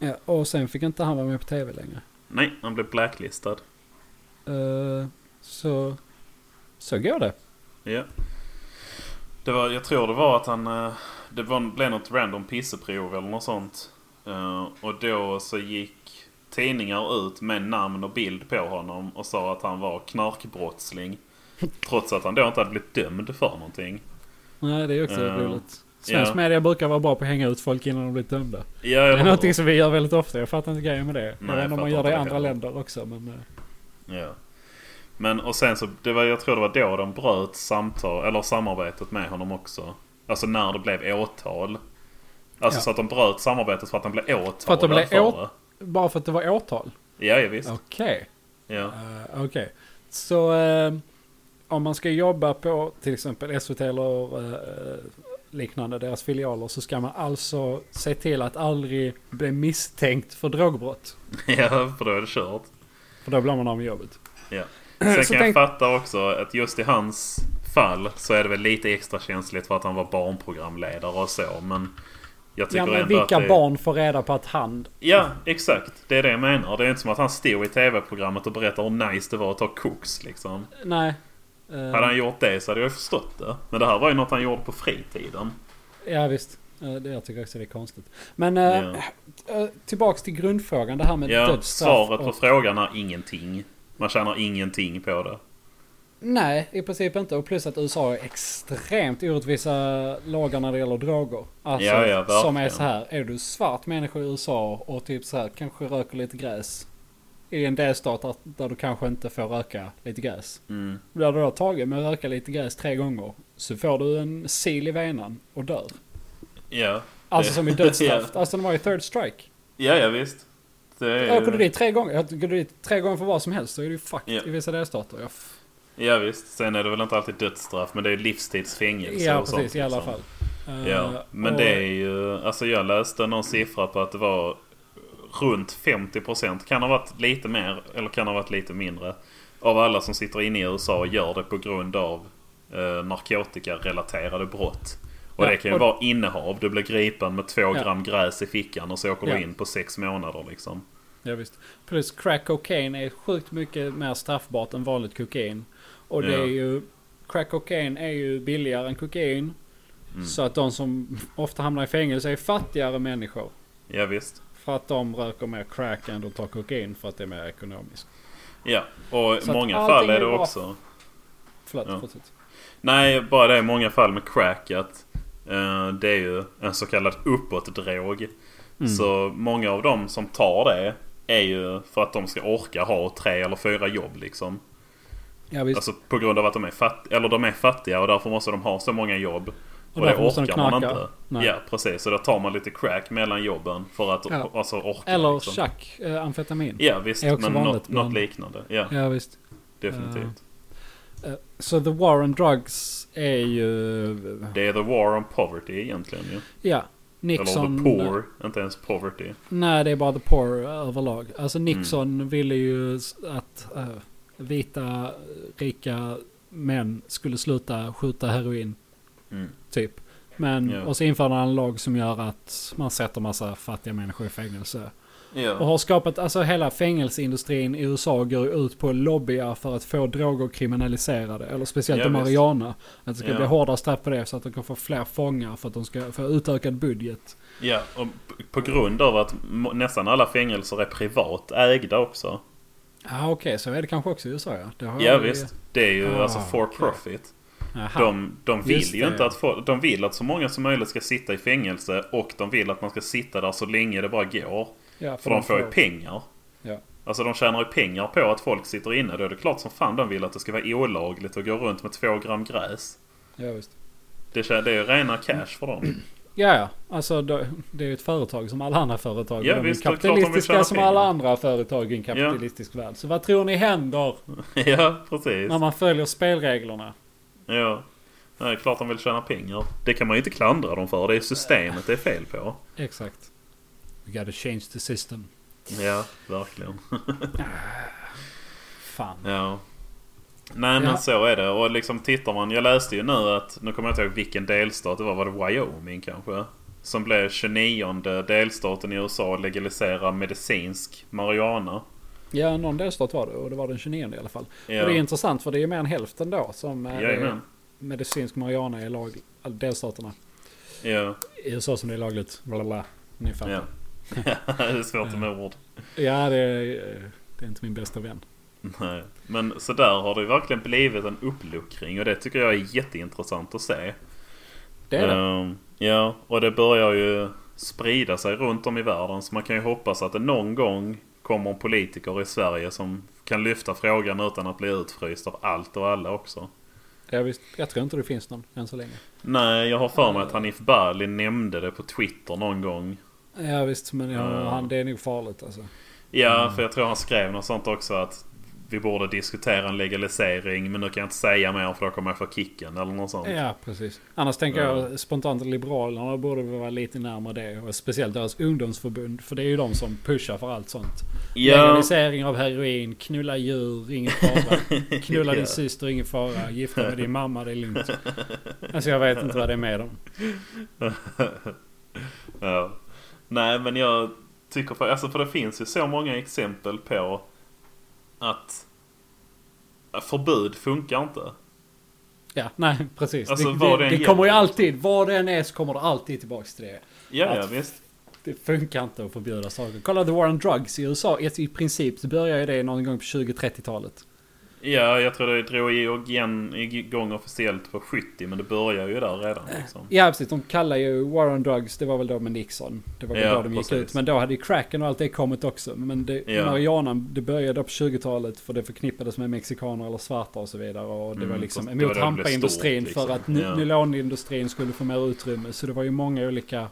[SPEAKER 1] ja. Och sen fick inte han vara med på tv längre.
[SPEAKER 2] Nej, han blev blacklistad.
[SPEAKER 1] Eh, så... Så går det.
[SPEAKER 2] Ja. Det var, jag tror det var att han... Det var, blev något random pisseprov eller något sånt. Eh, Och då så gick tidningar ut med namn och bild på honom och sa att han var knarkbrottsling. Trots att han då inte hade blivit dömd för någonting.
[SPEAKER 1] Nej, det är också
[SPEAKER 2] Eh,
[SPEAKER 1] roligt. Svensk
[SPEAKER 2] Ja.
[SPEAKER 1] media brukar vara bra på att hänga ut folk innan de blir dömda.
[SPEAKER 2] Ja,
[SPEAKER 1] Det
[SPEAKER 2] jag
[SPEAKER 1] är någonting som vi gör väldigt ofta. Jag fattar inte grejen med det. jag
[SPEAKER 2] Nej,
[SPEAKER 1] vet inte om
[SPEAKER 2] jag
[SPEAKER 1] man gör det i andra
[SPEAKER 2] heller.
[SPEAKER 1] länder också. Men,
[SPEAKER 2] Ja. Men och sen så, det var, jag tror det var då de bröt samtal, eller samarbetet med honom också. Alltså när det blev åtal. Alltså
[SPEAKER 1] Ja.
[SPEAKER 2] så att de bröt samarbetet för att han blev åtalad
[SPEAKER 1] För att de blev
[SPEAKER 2] för det.
[SPEAKER 1] Bara för att det var åtal?
[SPEAKER 2] Ja, ja visst.
[SPEAKER 1] Okej.
[SPEAKER 2] Ja.
[SPEAKER 1] Eh, Okej. Så eh, om man ska jobba på till exempel SVT eller eh, liknande, deras filialer, så ska man alltså se till att aldrig bli misstänkt för drogbrott.
[SPEAKER 2] ja, för då är det kört.
[SPEAKER 1] För då blir man av med jobbet.
[SPEAKER 2] Ja. Sen kan
[SPEAKER 1] tänk-
[SPEAKER 2] jag fatta också att just i hans fall så är det väl lite extra känsligt för att han var barnprogramledare och så. Men jag tycker
[SPEAKER 1] Ja, men
[SPEAKER 2] ändå
[SPEAKER 1] vilka
[SPEAKER 2] att det...
[SPEAKER 1] barn får reda på att han...
[SPEAKER 2] Ja, exakt. Det är det jag menar. Det är inte som att han stod i tv-programmet och berättade hur nice det var att ta koks liksom.
[SPEAKER 1] Nej. Eh,
[SPEAKER 2] Hade han gjort det så hade jag förstått det. Men det här var ju något han gjorde på fritiden.
[SPEAKER 1] Ja visst. Eh, Det, jag tycker också det är konstigt. Men eh,
[SPEAKER 2] Ja.
[SPEAKER 1] eh, tillbaks till grundfrågan. Det här med
[SPEAKER 2] Ja,
[SPEAKER 1] dödsstraff.
[SPEAKER 2] svaret på
[SPEAKER 1] och-
[SPEAKER 2] frågan är ingenting. Man tjänar ingenting på det.
[SPEAKER 1] Nej, i princip inte. Och plus att USA har extremt orättvisa lagar när det gäller droger. Alltså,
[SPEAKER 2] Ja, ja, verkligen.
[SPEAKER 1] som är så här. Är du svart människa i USA och typ så här kanske röker lite gräs. I en delstat där, där du kanske inte får röka lite gräs.
[SPEAKER 2] Mm.
[SPEAKER 1] Blir du då tagen med att röka lite gräs tre gånger. Så får du en sil i venan och dör.
[SPEAKER 2] Ja.
[SPEAKER 1] Alltså som i dödsstraff.
[SPEAKER 2] Ja.
[SPEAKER 1] Alltså de har ju third strike.
[SPEAKER 2] ja, ja visst. Det är...
[SPEAKER 1] Jag åker du dit tre gånger, jag går du dit tre gånger för vad som helst så är du ju fucked
[SPEAKER 2] Ja.
[SPEAKER 1] i vissa delstater. Ja, f-
[SPEAKER 2] Ja visst. Sen är det väl inte alltid dödsstraff men det är livstidsfängelse
[SPEAKER 1] ja
[SPEAKER 2] och
[SPEAKER 1] precis
[SPEAKER 2] sånt,
[SPEAKER 1] i alla
[SPEAKER 2] liksom.
[SPEAKER 1] fall.
[SPEAKER 2] Ja,
[SPEAKER 1] Eh,
[SPEAKER 2] men
[SPEAKER 1] och-
[SPEAKER 2] det är ju... Alltså jag läste någon siffra på att det var runt 50% kan ha varit lite mer eller kan ha varit lite mindre. Av alla som sitter inne i USA gör det på grund av eh, narkotikarelaterade brott. Och
[SPEAKER 1] Ja,
[SPEAKER 2] det kan ju
[SPEAKER 1] och-
[SPEAKER 2] vara innehav. Du blir gripen med två
[SPEAKER 1] Ja.
[SPEAKER 2] gram gräs i fickan och så åker
[SPEAKER 1] Ja.
[SPEAKER 2] du in på sex månader liksom.
[SPEAKER 1] Ja, visst. Plus crack cocaine är sjukt mycket mer straffbart än vanligt kokain. Och det är ju... Crack cocaine är ju billigare än kokain.
[SPEAKER 2] Mm.
[SPEAKER 1] Så att de som ofta hamnar i fängelse är fattigare människor.
[SPEAKER 2] Ja visst.
[SPEAKER 1] För att de röker mer crack än de tar kokain för att det är mer ekonomiskt.
[SPEAKER 2] Ja, och i många fall är
[SPEAKER 1] är
[SPEAKER 2] det
[SPEAKER 1] bra.
[SPEAKER 2] också...
[SPEAKER 1] Förlåt,
[SPEAKER 2] Ja.
[SPEAKER 1] fortsätt.
[SPEAKER 2] Nej, bara det i många fall med crack att eh, det är ju en så kallad uppåtdrog.
[SPEAKER 1] Mm.
[SPEAKER 2] Så många av dem som tar det är ju för att de ska orka ha tre eller fyra jobb liksom.
[SPEAKER 1] Ja, visst.
[SPEAKER 2] Alltså på grund av att de är, fatt eller de är fattiga och därför måste de ha så många jobb. Och,
[SPEAKER 1] Och
[SPEAKER 2] det
[SPEAKER 1] måste de
[SPEAKER 2] orkar man inte.
[SPEAKER 1] Nej.
[SPEAKER 2] Ja, precis. Så då tar man lite crack mellan jobben för att
[SPEAKER 1] Ja.
[SPEAKER 2] alltså, orka.
[SPEAKER 1] Eller
[SPEAKER 2] liksom.
[SPEAKER 1] tjack, eh, amfetamin.
[SPEAKER 2] Ja, visst.
[SPEAKER 1] är också
[SPEAKER 2] Men
[SPEAKER 1] vanligt
[SPEAKER 2] något, något
[SPEAKER 1] bland-
[SPEAKER 2] liknande. Ja,
[SPEAKER 1] Ja, visst.
[SPEAKER 2] definitivt.
[SPEAKER 1] Eh, Så the war on drugs är ju...
[SPEAKER 2] Det är the war on poverty egentligen ju.
[SPEAKER 1] Ja. Nixon...
[SPEAKER 2] Eller the poor, inte ens poverty.
[SPEAKER 1] Nej, det är bara the poor överlag. Alltså Nixon
[SPEAKER 2] Mm.
[SPEAKER 1] ville ju att eh, vita rika män skulle sluta skjuta heroin,
[SPEAKER 2] Mm.
[SPEAKER 1] typ. Men,
[SPEAKER 2] Ja.
[SPEAKER 1] och så införde han en lag som gör att man sätter massa fattiga människor i fängelse. Och
[SPEAKER 2] Ja.
[SPEAKER 1] har skapat, alltså hela fängelseindustrin i USA går ut på att lobbya för att få droger kriminaliserade. Eller speciellt
[SPEAKER 2] visst.
[SPEAKER 1] marijuana. Att det ska
[SPEAKER 2] Ja.
[SPEAKER 1] bli hårdare straff på det så att de kan få fler fångar för att de ska få utökad budget.
[SPEAKER 2] ja, och på grund av att nästan alla fängelser är privat ägda också.
[SPEAKER 1] Ja okej, så är det kanske också i USA ja. Det
[SPEAKER 2] Ja visst. Det är ju
[SPEAKER 1] Ah,
[SPEAKER 2] alltså for
[SPEAKER 1] okej.
[SPEAKER 2] profit. De, de vill
[SPEAKER 1] Just
[SPEAKER 2] ju
[SPEAKER 1] det,
[SPEAKER 2] inte att få, De vill att så många som möjligt ska sitta i fängelse och de vill att man ska sitta där så länge det bara går.
[SPEAKER 1] ja,
[SPEAKER 2] För de får ju pengar.
[SPEAKER 1] Ja.
[SPEAKER 2] Alltså de tjänar ju pengar på att folk sitter inne. Då är det klart som fan de vill att det ska vara olagligt att gå runt med två gram gräs.
[SPEAKER 1] Ja, visst.
[SPEAKER 2] Det, det är ju rena cash för dem.
[SPEAKER 1] Ja, ja. Alltså det, är ju ett företag som alla andra företag.
[SPEAKER 2] Ja,
[SPEAKER 1] de
[SPEAKER 2] visst, är de
[SPEAKER 1] kapitalistiska
[SPEAKER 2] tjäna
[SPEAKER 1] som
[SPEAKER 2] pengar.
[SPEAKER 1] alla andra företag i en kapitalistisk värld. Så vad tror ni händer
[SPEAKER 2] ja, precis.
[SPEAKER 1] när man följer spelreglerna?
[SPEAKER 2] Ja. Det är klart de vill tjäna pengar. Det kan man ju inte klandra dem för. Det är systemet det är fel på.
[SPEAKER 1] Exakt. We gotta change the system.
[SPEAKER 2] Ja, verkligen.
[SPEAKER 1] Fan.
[SPEAKER 2] Ja. Nej men
[SPEAKER 1] Ja.
[SPEAKER 2] så är det. Och liksom tittar man. Jag läste ju nu att. Nu kommer jag inte ihåg vilken delstat det var. Var det Wyoming kanske? Som blev 29 delstaten i USA att legalisera medicinsk marijuana.
[SPEAKER 1] Ja, någon delstat var det och det var den 29 i alla fall.
[SPEAKER 2] Ja.
[SPEAKER 1] Och det är intressant för det är mer än hälften då som eh,
[SPEAKER 2] Jajamän.
[SPEAKER 1] medicinsk marijuana är lag, alltså delstaterna.
[SPEAKER 2] Ja.
[SPEAKER 1] I USA som det är lagligt. Bla bla bla. Ni fattar.
[SPEAKER 2] ja. det är svårt med ord.
[SPEAKER 1] Ja, det är, det är inte min bästa vän.
[SPEAKER 2] Nej. Men så där har det ju verkligen blivit en uppluckring. Och det tycker jag är jätteintressant att se.
[SPEAKER 1] Det är det.
[SPEAKER 2] Ehm, Ja, och det börjar ju sprida sig runt om i världen. Så man kan ju hoppas att det någon gång kommer politiker i Sverige som kan lyfta frågan utan att bli utfryst av allt och alla också.
[SPEAKER 1] Ja, visst, jag tror inte det finns någon än så länge.
[SPEAKER 2] Nej, jag har för mig att Hanif Bali nämnde det på Twitter någon gång.
[SPEAKER 1] Ja visst, men ja,
[SPEAKER 2] Ja.
[SPEAKER 1] han, det är nog farligt alltså.
[SPEAKER 2] Ja, för jag tror han skrev något sånt också att vi borde diskutera en legalisering men nu kan jag inte säga mer för då kommer jag få kicken eller något sånt.
[SPEAKER 1] Ja, precis. Annars tänker
[SPEAKER 2] Ja.
[SPEAKER 1] jag spontant Liberalerna borde vara lite närmare det. Och speciellt deras ungdomsförbund. För det är ju de som pushar för allt sånt.
[SPEAKER 2] Ja,
[SPEAKER 1] Legalisering av heroin, knulla djur, ingen fara. Knulla
[SPEAKER 2] Ja.
[SPEAKER 1] din syster, ingen fara. Gifta med din mamma, det är lugnt. Alltså jag vet inte vad det är med dem.
[SPEAKER 2] ja. Nej men jag tycker för, alltså för det finns ju så många exempel på att förbud funkar inte.
[SPEAKER 1] Ja, nej precis.
[SPEAKER 2] Alltså,
[SPEAKER 1] det det,
[SPEAKER 2] det
[SPEAKER 1] kommer ju alltid, vad det än är så kommer det alltid tillbaks till det.
[SPEAKER 2] Ja, ja visst.
[SPEAKER 1] Det funkar inte att förbjuda saker. Kolla The War on Drugs i USA. I princip så börjar ju det någon gång på 20-30-talet.
[SPEAKER 2] Ja, jag tror det drog igen igång officiellt på 70 men det börjar ju där redan liksom.
[SPEAKER 1] Ja precis, de kallar ju War on Drugs, det var väl då med Nixon. Det var väl
[SPEAKER 2] Ja,
[SPEAKER 1] då de gick
[SPEAKER 2] precis.
[SPEAKER 1] ut. Men då hade ju cracken och allt det kommit också. Men det,
[SPEAKER 2] Ja.
[SPEAKER 1] marijuanan, det började på 20-talet för det förknippades med mexikaner eller svarta och så vidare. Och det
[SPEAKER 2] Mm,
[SPEAKER 1] var liksom emot hampaindustrin
[SPEAKER 2] stort,
[SPEAKER 1] för
[SPEAKER 2] liksom.
[SPEAKER 1] att
[SPEAKER 2] Ja.
[SPEAKER 1] nylonindustrin skulle få mer utrymme. Så det var ju många olika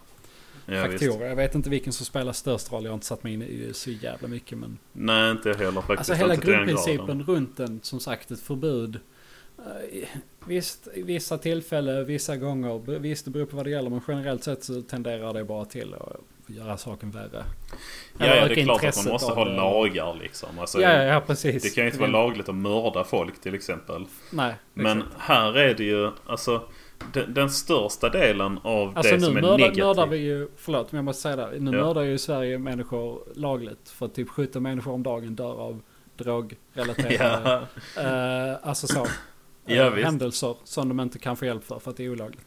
[SPEAKER 2] Ja, visst.
[SPEAKER 1] faktorer. Jag vet inte vilken som spelar störst roll. Jag har inte satt mig in i så jävla mycket. Men
[SPEAKER 2] Nej, inte jag heller faktiskt.
[SPEAKER 1] Alltså hela grundprincipen runt den, som sagt ett förbud. Eh, Visst, i vissa tillfällen, vissa gånger, visst det beror på vad det gäller men generellt sett så tenderar det bara till att göra saken värre.
[SPEAKER 2] Ja, ja, det är klart att man måste ha
[SPEAKER 1] det.
[SPEAKER 2] lagar liksom. Alltså,
[SPEAKER 1] Ja, ja, ja, precis.
[SPEAKER 2] Det kan ju inte vara lagligt att mörda folk till exempel.
[SPEAKER 1] Nej,
[SPEAKER 2] Men
[SPEAKER 1] exakt.
[SPEAKER 2] här är det ju, alltså den, den största delen av
[SPEAKER 1] Alltså
[SPEAKER 2] det
[SPEAKER 1] nu
[SPEAKER 2] som är negativt.
[SPEAKER 1] mördar vi ju, förlåt men jag måste säga det. Nu
[SPEAKER 2] Ja.
[SPEAKER 1] mördar ju Sverige människor lagligt. För typ 17 människor om dagen dör av drogrelaterade,
[SPEAKER 2] Ja,
[SPEAKER 1] eh, alltså så.
[SPEAKER 2] Ja,
[SPEAKER 1] eh,
[SPEAKER 2] visst.
[SPEAKER 1] händelser som de inte kan få hjälp för för att det är olagligt.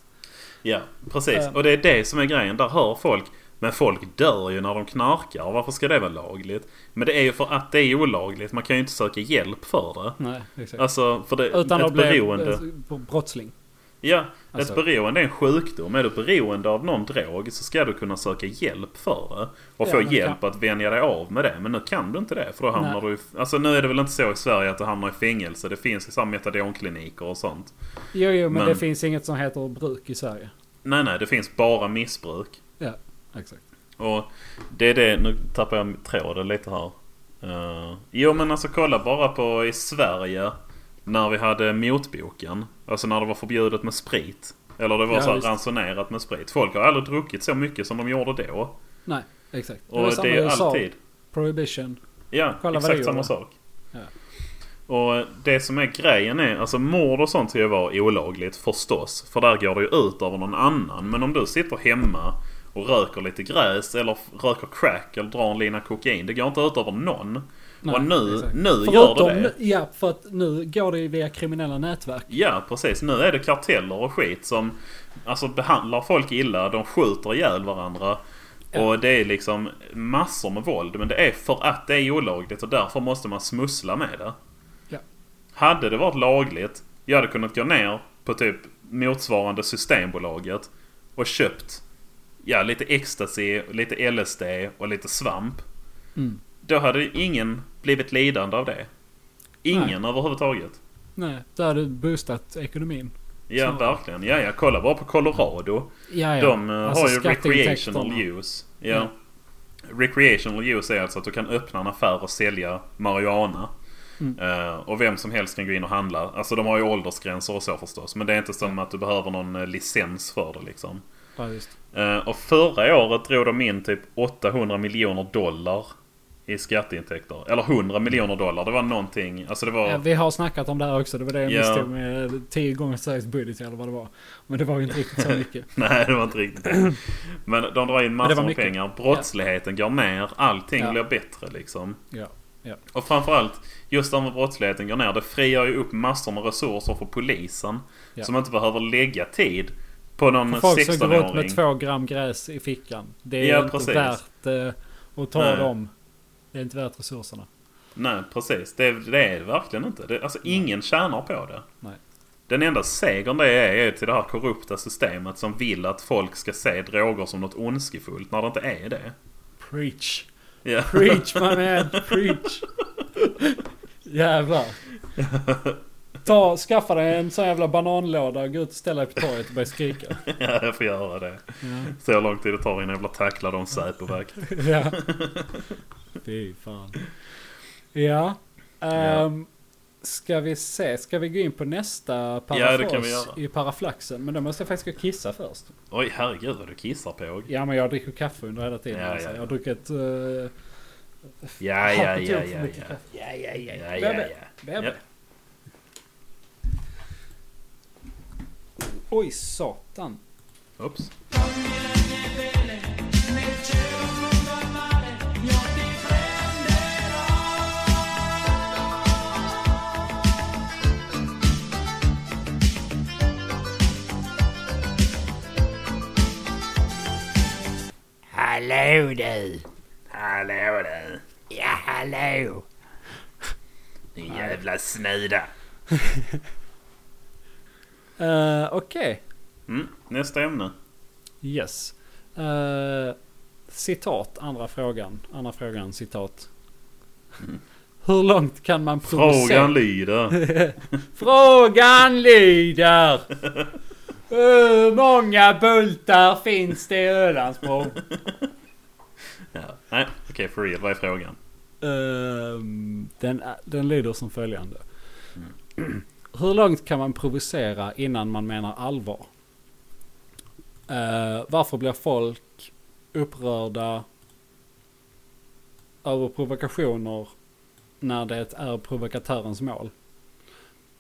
[SPEAKER 2] ja, precis.
[SPEAKER 1] Äh.
[SPEAKER 2] Och det är det som är grejen. Där hör folk. Men folk dör ju när de knarkar. Varför ska det vara lagligt? Men det är ju för att det är olagligt. Man kan ju inte söka hjälp för det.
[SPEAKER 1] Nej, exakt.
[SPEAKER 2] Alltså, för det,
[SPEAKER 1] Utan att bli
[SPEAKER 2] beroende.
[SPEAKER 1] eh, brottsling.
[SPEAKER 2] Ja,
[SPEAKER 1] Alltså-
[SPEAKER 2] ett beroende är en sjukdom. Är du beroende av någon drog så ska du kunna söka hjälp för det. Och
[SPEAKER 1] Ja,
[SPEAKER 2] få hjälp att vänja dig av med det. Men nu kan du inte det. För då hamnar
[SPEAKER 1] Nej.
[SPEAKER 2] du i, Alltså nu är det väl inte så i Sverige att du hamnar i fängelse. Det finns ju metadonkliniker och sånt.
[SPEAKER 1] Jo, jo, men,
[SPEAKER 2] Men-
[SPEAKER 1] det finns inget som heter bruk i Sverige.
[SPEAKER 2] Nej, nej. Det finns bara missbruk.
[SPEAKER 1] Ja, exakt.
[SPEAKER 2] Och det är det. Nu tappar jag tråden lite här. Uh, jo men alltså kolla bara på i Sverige. När vi hade motboken. Alltså när det var förbjudet med sprit. Eller det var
[SPEAKER 1] Ja,
[SPEAKER 2] så här
[SPEAKER 1] visst.
[SPEAKER 2] ransonerat med sprit. Folk har aldrig druckit så mycket som de gjorde då.
[SPEAKER 1] Nej, exakt.
[SPEAKER 2] Och
[SPEAKER 1] var
[SPEAKER 2] det
[SPEAKER 1] samma i
[SPEAKER 2] är
[SPEAKER 1] USA.
[SPEAKER 2] alltid.
[SPEAKER 1] Prohibition.
[SPEAKER 2] Ja,
[SPEAKER 1] Kolla det
[SPEAKER 2] exakt samma sak.
[SPEAKER 1] Ja.
[SPEAKER 2] Och det som är grejen är, alltså mord och sånt ska ju vara olagligt förstås. För där går det ju ut över någon annan. Men om du sitter hemma och röker lite gräs eller röker crack eller drar en lina kokain. Det går inte ut över någon.
[SPEAKER 1] Nej,
[SPEAKER 2] och nu,
[SPEAKER 1] exakt.
[SPEAKER 2] nu gör det det.
[SPEAKER 1] ja, för att nu går det via kriminella nätverk.
[SPEAKER 2] Ja, precis. Nu är det karteller och skit som alltså, behandlar folk illa. De skjuter ihjäl varandra.
[SPEAKER 1] Ja.
[SPEAKER 2] Och det är liksom massor med våld. Men det är för att det är olagligt och därför måste man smussla med det.
[SPEAKER 1] Ja.
[SPEAKER 2] Hade det varit lagligt, jag hade kunnat gå ner på typ motsvarande Systembolaget och köpt ja, lite ecstasy, lite LSD och lite svamp.
[SPEAKER 1] Mm.
[SPEAKER 2] Då hade ingen blivit lidande av det. Ingen överhuvudtaget.
[SPEAKER 1] Nej, då hade du boostat ekonomin.
[SPEAKER 2] Ja,
[SPEAKER 1] Så-
[SPEAKER 2] verkligen. Ja, ja. Kolla bara på Colorado.
[SPEAKER 1] Ja, ja.
[SPEAKER 2] De eh,
[SPEAKER 1] Alltså
[SPEAKER 2] har ju recreational use. Ja.
[SPEAKER 1] Ja.
[SPEAKER 2] Recreational use är alltså att du kan öppna en affär och sälja marijuana.
[SPEAKER 1] Mm.
[SPEAKER 2] Eh, och vem som helst kan gå in och handla. Alltså de har ju åldersgränser och så förstås. Men det är inte som att du behöver någon eh, licens för det liksom.
[SPEAKER 1] Ja.
[SPEAKER 2] Eh, och förra året drog de in typ 800 miljoner dollar i skatteintäkter. Eller 100 miljoner dollar. Det var någonting. Alltså det var...
[SPEAKER 1] Ja, vi har snackat om det här också. Det var det jag
[SPEAKER 2] Ja.
[SPEAKER 1] misstog med tio gånger Sveriges budget eller vad det var. Men det var ju inte riktigt så mycket.
[SPEAKER 2] Nej, det var inte riktigt. Men de drar in massor med pengar. Brottsligheten går ner. Allting
[SPEAKER 1] Ja.
[SPEAKER 2] blir bättre liksom.
[SPEAKER 1] Ja.
[SPEAKER 2] Och framförallt, just där med brottsligheten går ner. Det frigör ju upp massor med resurser för polisen.
[SPEAKER 1] Ja.
[SPEAKER 2] Som inte behöver lägga tid på någon
[SPEAKER 1] För folk som går runt
[SPEAKER 2] 16-åring.
[SPEAKER 1] med två gram gräs i fickan. Det är
[SPEAKER 2] Ja,
[SPEAKER 1] inte
[SPEAKER 2] precis.
[SPEAKER 1] värt eh, att ta
[SPEAKER 2] Nej.
[SPEAKER 1] dem. Det är inte värt resurserna.
[SPEAKER 2] Nej, precis. Det, det är det verkligen inte. Det, alltså ingen tjänar på det.
[SPEAKER 1] Nej.
[SPEAKER 2] Den enda segern det är, är till det här korrupta systemet som vill att folk ska se droger som något ondskefullt när det inte är det.
[SPEAKER 1] Preach.
[SPEAKER 2] Ja.
[SPEAKER 1] Preach my man, preach. Jävlar. Ta, skaffa dig en sån jävla bananlåda, gå ut och ställa dig på torget och börja skrika.
[SPEAKER 2] ja, jag får göra det. Se hur lång tid det tar innan jag blir tacklad av en Säpovakt.
[SPEAKER 1] Ja. Fy fan. Ja. Um, ska vi se, ska vi gå in på nästa
[SPEAKER 2] Ja, det kan
[SPEAKER 1] parafras i paraflaxen? Men då måste jag faktiskt gå och kissa först.
[SPEAKER 2] Oj, herregud vad du kissar på.
[SPEAKER 1] Ja men jag dricker kaffe under hela tiden.
[SPEAKER 2] Ja,
[SPEAKER 1] alltså.
[SPEAKER 2] ja,
[SPEAKER 1] Jag
[SPEAKER 2] ja.
[SPEAKER 1] har druckit... Uh,
[SPEAKER 2] Ja, ja, ja, ja, ja.
[SPEAKER 1] Ja, ja, ja.
[SPEAKER 2] Ja, ja,
[SPEAKER 1] Bebbe,
[SPEAKER 2] ja.
[SPEAKER 1] bebbe.
[SPEAKER 2] Ja.
[SPEAKER 1] Oj, satan.
[SPEAKER 2] Oops.
[SPEAKER 1] Hallå du!
[SPEAKER 2] Hallå du.
[SPEAKER 1] Ja, hallå!
[SPEAKER 2] Din jävla snuda.
[SPEAKER 1] Uh, Okej.
[SPEAKER 2] Mm, nästa ämne.
[SPEAKER 1] Yes. Eh, citat, andra frågan. Andra frågan, citat. Hur långt kan man provocera?
[SPEAKER 2] Frågan lyder.
[SPEAKER 1] Frågan lyder. Hur många bultar finns det i Ölandsbron?
[SPEAKER 2] Ja. Nej, okej for real. Vad är frågan?
[SPEAKER 1] Ehm, den, den lyder som följande. Hur långt kan man provocera innan man menar allvar? Eh, varför blir folk upprörda över provokationer när det är provokatörens mål?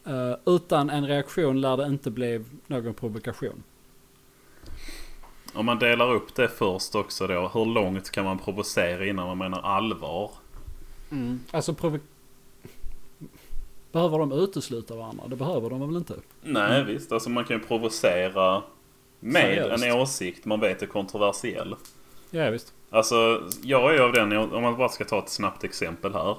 [SPEAKER 1] Eh, utan en reaktion lär det inte bli någon provokation.
[SPEAKER 2] Om man delar upp det först också då. Hur långt kan man provocera innan man menar allvar?
[SPEAKER 1] Alltså provo- Behöver de utesluta varandra? Det behöver de väl inte?
[SPEAKER 2] Nej visst, alltså man kan ju provocera med
[SPEAKER 1] Seriöst?
[SPEAKER 2] en åsikt man vet är kontroversiell.
[SPEAKER 1] Ja visst.
[SPEAKER 2] Alltså, jag är av den, om man bara ska ta ett snabbt exempel här.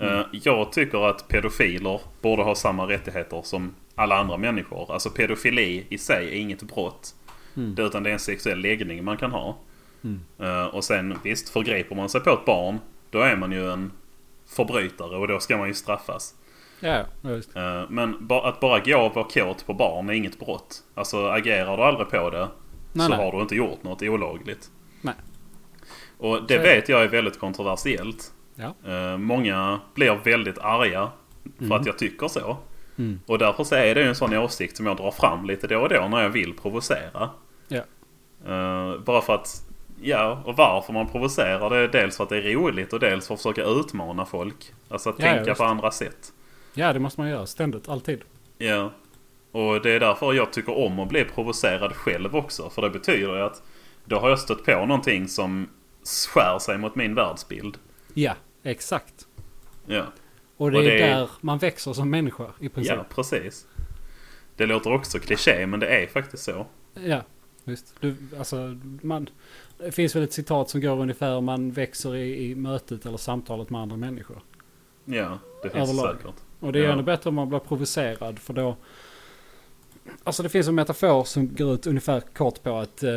[SPEAKER 2] Eh, Jag tycker att pedofiler borde ha samma rättigheter som alla andra människor. Alltså pedofili i sig är inget brott.
[SPEAKER 1] Mm.
[SPEAKER 2] Det, utan det är en sexuell läggning man kan ha.
[SPEAKER 1] Mm.
[SPEAKER 2] Eh, Och sen visst, förgriper man sig på ett barn, då är man ju en förbrytare och då ska man ju straffas.
[SPEAKER 1] Ja, visst.
[SPEAKER 2] Eh, Men att bara gå och vara kåt på barn är inget brott. Alltså agerar du aldrig på det
[SPEAKER 1] Nej,
[SPEAKER 2] så
[SPEAKER 1] nej.
[SPEAKER 2] har du inte gjort något olagligt.
[SPEAKER 1] Nej.
[SPEAKER 2] Och
[SPEAKER 1] Så
[SPEAKER 2] det
[SPEAKER 1] det.
[SPEAKER 2] vet jag är väldigt kontroversiellt.
[SPEAKER 1] Ja.
[SPEAKER 2] Eh, Många blir väldigt arga för
[SPEAKER 1] Mm.
[SPEAKER 2] att jag tycker så.
[SPEAKER 1] Mm.
[SPEAKER 2] Och därför så är det en sån åsikt som jag drar fram lite då och då när jag vill provocera.
[SPEAKER 1] Ja.
[SPEAKER 2] Eh, bara för att, ja, och varför man provocerar det är dels för att det är roligt och dels för att försöka utmana folk. Alltså att
[SPEAKER 1] Ja,
[SPEAKER 2] tänka på andra sätt.
[SPEAKER 1] Ja, det måste man göra. Ständigt. Alltid.
[SPEAKER 2] Ja. Och det är därför jag tycker om att bli provocerad själv också. För det betyder ju att då har jag stött på någonting som skär sig mot min världsbild.
[SPEAKER 1] Ja, exakt.
[SPEAKER 2] Ja,
[SPEAKER 1] Och det
[SPEAKER 2] Och
[SPEAKER 1] är
[SPEAKER 2] det är-
[SPEAKER 1] där man växer som människa i princip.
[SPEAKER 2] ja precis. Det låter också kliché men det är faktiskt så.
[SPEAKER 1] Ja, visst. Du, alltså, man, det finns väl ett citat som går ungefär man växer i, i mötet eller samtalet med andra människor.
[SPEAKER 2] Ja, det finns
[SPEAKER 1] Överlag.
[SPEAKER 2] säkert.
[SPEAKER 1] Och det är
[SPEAKER 2] Ja.
[SPEAKER 1] ännu bättre om man blir provocerad för då... Alltså det finns en metafor som går ut ungefär kort på att eh,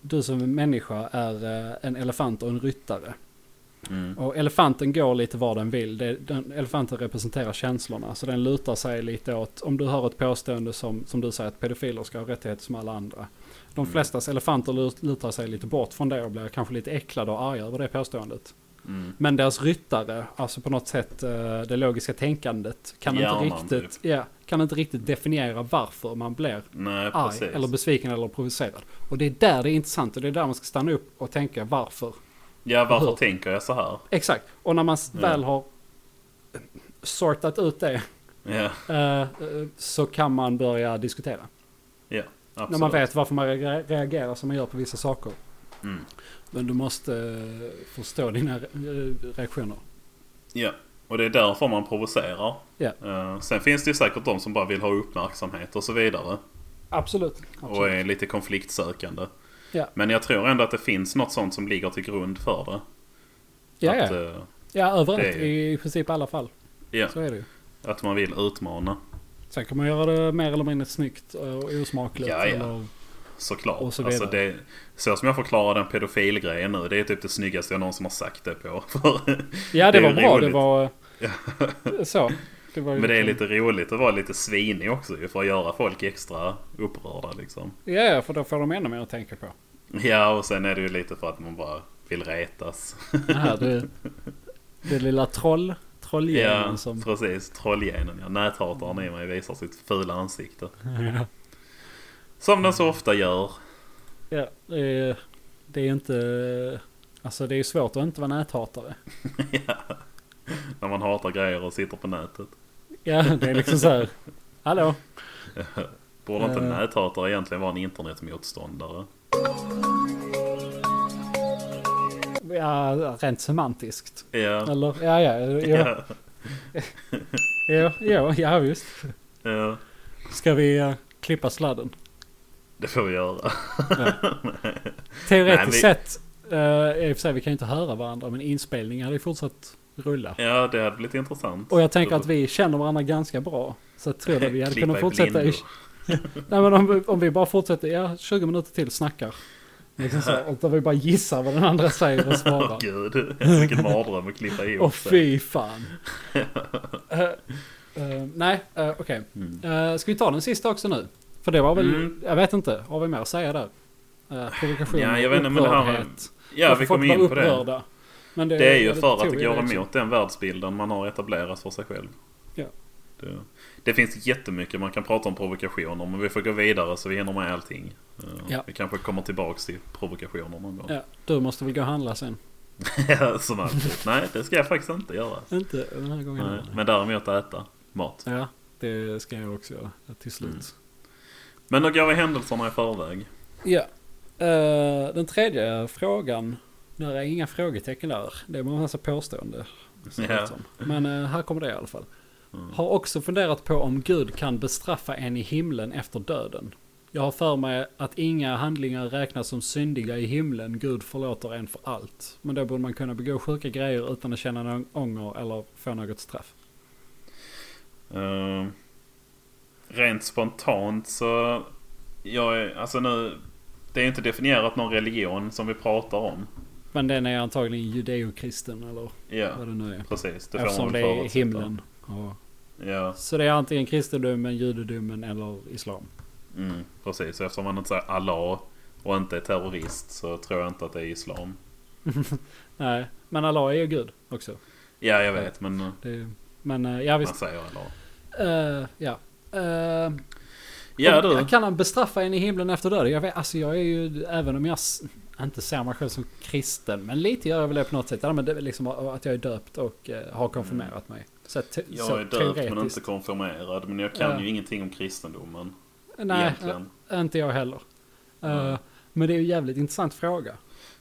[SPEAKER 1] du som människa är eh, en elefant och en ryttare.
[SPEAKER 2] Mm.
[SPEAKER 1] Och elefanten går lite var den vill. Det, den, elefanten representerar känslorna. Så den lutar sig lite åt, om du hör ett påstående som, som du säger att pedofiler ska ha rättigheter som alla andra. De
[SPEAKER 2] Mm.
[SPEAKER 1] flestas elefanter lut- lutar sig lite bort från det och blir kanske lite äcklade och arga över det påståendet.
[SPEAKER 2] Mm.
[SPEAKER 1] Men deras ryttare, alltså på något sätt eh, det logiska tänkandet, kan,
[SPEAKER 2] Hjärnan,
[SPEAKER 1] inte riktigt, ja, kan inte riktigt definiera varför man blir
[SPEAKER 2] Nej,
[SPEAKER 1] arg
[SPEAKER 2] precis.
[SPEAKER 1] eller besviken eller provocerad. Och det är där det är intressant och det är där man ska stanna upp och tänka varför.
[SPEAKER 2] Ja, varför
[SPEAKER 1] Hur?
[SPEAKER 2] tänker jag så här?
[SPEAKER 1] Exakt. Och när man
[SPEAKER 2] Ja.
[SPEAKER 1] väl har sortat ut det
[SPEAKER 2] Ja,
[SPEAKER 1] eh, eh, så kan man börja diskutera.
[SPEAKER 2] ja absolut.
[SPEAKER 1] När man vet varför man re- reagerar som man gör på vissa saker.
[SPEAKER 2] Mm.
[SPEAKER 1] Men du måste eh, förstå dina re- reaktioner.
[SPEAKER 2] Ja, och det är därför man provocerar.
[SPEAKER 1] Ja.
[SPEAKER 2] Eh, sen finns det ju säkert de som bara vill ha uppmärksamhet och så vidare.
[SPEAKER 1] Absolut.
[SPEAKER 2] Och
[SPEAKER 1] Absolut.
[SPEAKER 2] är lite konfliktsökande.
[SPEAKER 1] Ja.
[SPEAKER 2] Men jag tror ändå att det finns något sånt som ligger till grund för det.
[SPEAKER 1] Ja,
[SPEAKER 2] att,
[SPEAKER 1] ja.
[SPEAKER 2] eh,
[SPEAKER 1] ja överallt.
[SPEAKER 2] är-
[SPEAKER 1] I princip alla fall.
[SPEAKER 2] ja,
[SPEAKER 1] Så är det ju.
[SPEAKER 2] att man vill utmana.
[SPEAKER 1] Sen kan man göra det mer eller mindre snyggt och osmakligt.
[SPEAKER 2] Ja, ja.
[SPEAKER 1] Eller,
[SPEAKER 2] Såklart.
[SPEAKER 1] Och så
[SPEAKER 2] alltså det, så som jag förklarar den pedofilgrejen nu. Det är typ det snyggaste jag någonsin har sagt det på.
[SPEAKER 1] Ja, det,
[SPEAKER 2] Det
[SPEAKER 1] var bra.
[SPEAKER 2] roligt.
[SPEAKER 1] Det var så. Det var
[SPEAKER 2] Men det är
[SPEAKER 1] liksom-
[SPEAKER 2] lite roligt att vara lite svinig också För att göra folk extra upprörda liksom.
[SPEAKER 1] Ja, för då får de ännu mer att tänka på.
[SPEAKER 2] Ja, och sen är det ju lite för att man bara vill retas.
[SPEAKER 1] Det lilla troll, trollgenen
[SPEAKER 2] Ja,
[SPEAKER 1] som...
[SPEAKER 2] precis. Trollgenen ja. Näthataren i mig visar sitt fula ansikte.
[SPEAKER 1] Ja,
[SPEAKER 2] Som den så ofta gör.
[SPEAKER 1] ja det, är, det är ju inte... Alltså det är ju svårt att inte vara näthatare.
[SPEAKER 2] ja. När man hatar grejer och sitter på nätet.
[SPEAKER 1] Ja, det är liksom så här. Hallå?
[SPEAKER 2] Borde inte
[SPEAKER 1] Eh.
[SPEAKER 2] näthatare egentligen vara en internetmotståndare?
[SPEAKER 1] Ja, rent semantiskt.
[SPEAKER 2] Ja.
[SPEAKER 1] Eller? Ja, ja. Ja,
[SPEAKER 2] Ja.
[SPEAKER 1] ja, ja, ja visst.
[SPEAKER 2] ja.
[SPEAKER 1] Ska vi uh, klippa sladden?
[SPEAKER 2] Det får vi göra.
[SPEAKER 1] Teoretiskt
[SPEAKER 2] Nej, vi-
[SPEAKER 1] sett, uh, i och för sig vi kan ju inte höra varandra, men inspelningen hade ju fortsatt rulla.
[SPEAKER 2] Ja, det hade blivit intressant.
[SPEAKER 1] Och jag tänker
[SPEAKER 2] Då-
[SPEAKER 1] att vi känner varandra ganska bra. Så jag tror att vi hade kunnat fortsätta i... Nej men om, vi- om vi bara fortsätter, ja 20 minuter till snackar. Liksom så, och där vi bara gissar vad den andra säger och
[SPEAKER 2] Åh
[SPEAKER 1] svarar.
[SPEAKER 2] gud, vilken mardröm att klippa ihop
[SPEAKER 1] Åh fy fan. Eh, eh, nej, uh, okej.
[SPEAKER 2] Mm.
[SPEAKER 1] Eh, ska vi ta den sista också nu? För det var väl,
[SPEAKER 2] Mm.
[SPEAKER 1] jag vet inte, har vi mer att säga där? Uh, provokation,
[SPEAKER 2] Ja, jag vet inte, men det här. Ja, vi kommer in på det.
[SPEAKER 1] upprörda. Men
[SPEAKER 2] Det är ju
[SPEAKER 1] ja,
[SPEAKER 2] för att det går emot den världsbilden man har etablerat för sig själv.
[SPEAKER 1] Ja.
[SPEAKER 2] Det, det finns jättemycket man kan prata om provokationer men vi får gå vidare så vi hinner med allting. Eh,
[SPEAKER 1] Ja.
[SPEAKER 2] Vi kanske kommer tillbaks till provokationer någon gång.
[SPEAKER 1] Ja, du måste väl gå och handla sen?
[SPEAKER 2] Ja. Som alltid. Nej, det ska jag faktiskt inte göra.
[SPEAKER 1] Inte den här gången.
[SPEAKER 2] Nej, men däremot äta mat.
[SPEAKER 1] Ja, det ska jag också göra till slut.
[SPEAKER 2] Mm. Men då går vi händelserna i förväg.
[SPEAKER 1] Ja. Eh, den tredje frågan. Där är inga frågetecken där. Det är bara en massa påstående. ser det
[SPEAKER 2] Ja.
[SPEAKER 1] ut som. Men eh, här kommer det i alla fall.
[SPEAKER 2] Mm.
[SPEAKER 1] Har också funderat på om Gud kan bestraffa en i himlen efter döden. Jag har för mig att inga handlingar räknas som syndiga i himlen. Gud förlåter en för allt. Men då borde man kunna begå sjuka grejer utan att känna någon ånger eller få något straff.
[SPEAKER 2] Eh, rent spontant så... Jag är, alltså nu... Det är inte definierat någon religion som vi pratar om.
[SPEAKER 1] Men den är antagligen judeokristen eller
[SPEAKER 2] Ja,
[SPEAKER 1] vad det nu är.
[SPEAKER 2] precis. Det
[SPEAKER 1] Eftersom
[SPEAKER 2] man
[SPEAKER 1] det är himlen. Ja.
[SPEAKER 2] Ja,
[SPEAKER 1] Så det är antingen kristendomen, judendomen eller islam.
[SPEAKER 2] mm, precis. Eftersom man inte säger Allah och inte är terrorist så tror jag inte att det är islam.
[SPEAKER 1] Nej, men Allah är ju Gud också.
[SPEAKER 2] Ja, jag vet. Men
[SPEAKER 1] Det, men eh, ja
[SPEAKER 2] man
[SPEAKER 1] visst.
[SPEAKER 2] säger Allah.
[SPEAKER 1] Eh, ja. Uh,
[SPEAKER 2] Ja, du.
[SPEAKER 1] Kan han bestraffa en i himlen efter döden? Jag vet, alltså jag är ju, även om jag inte ser mig själv som kristen, men lite gör jag väl det på något sätt. Ja, men det är liksom att jag är döpt och eh, har konfirmerat mig. Så, te- så
[SPEAKER 2] Jag är döpt men inte konfirmerad. Men jag kan
[SPEAKER 1] Ja.
[SPEAKER 2] ju ingenting om kristendomen.
[SPEAKER 1] Nej,
[SPEAKER 2] egentligen.
[SPEAKER 1] eh, inte jag heller.
[SPEAKER 2] Mm.
[SPEAKER 1] Men det är ju en jävligt intressant fråga.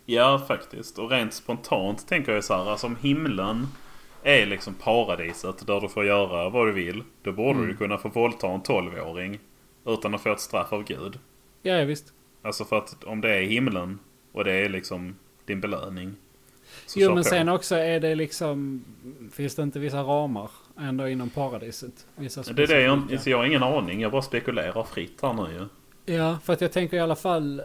[SPEAKER 2] Ja, faktiskt. Och rent spontant tänker jag så här. Alltså om himlen är liksom paradiset där du får göra vad du vill. Då borde
[SPEAKER 1] Mm.
[SPEAKER 2] du kunna få våldta en 12-åring utan att få ett straff av Gud.
[SPEAKER 1] Ja, ja visst.
[SPEAKER 2] Alltså för att om det är himlen och det är liksom din belöning. Så
[SPEAKER 1] Jo men
[SPEAKER 2] på.
[SPEAKER 1] sen också är det liksom, finns det inte vissa ramar ändå inom paradiset? Vissa
[SPEAKER 2] Det är det jag, så jag har ingen aning. Jag bara spekulerar fritt här nu ju.
[SPEAKER 1] Ja, för att jag tänker i alla fall,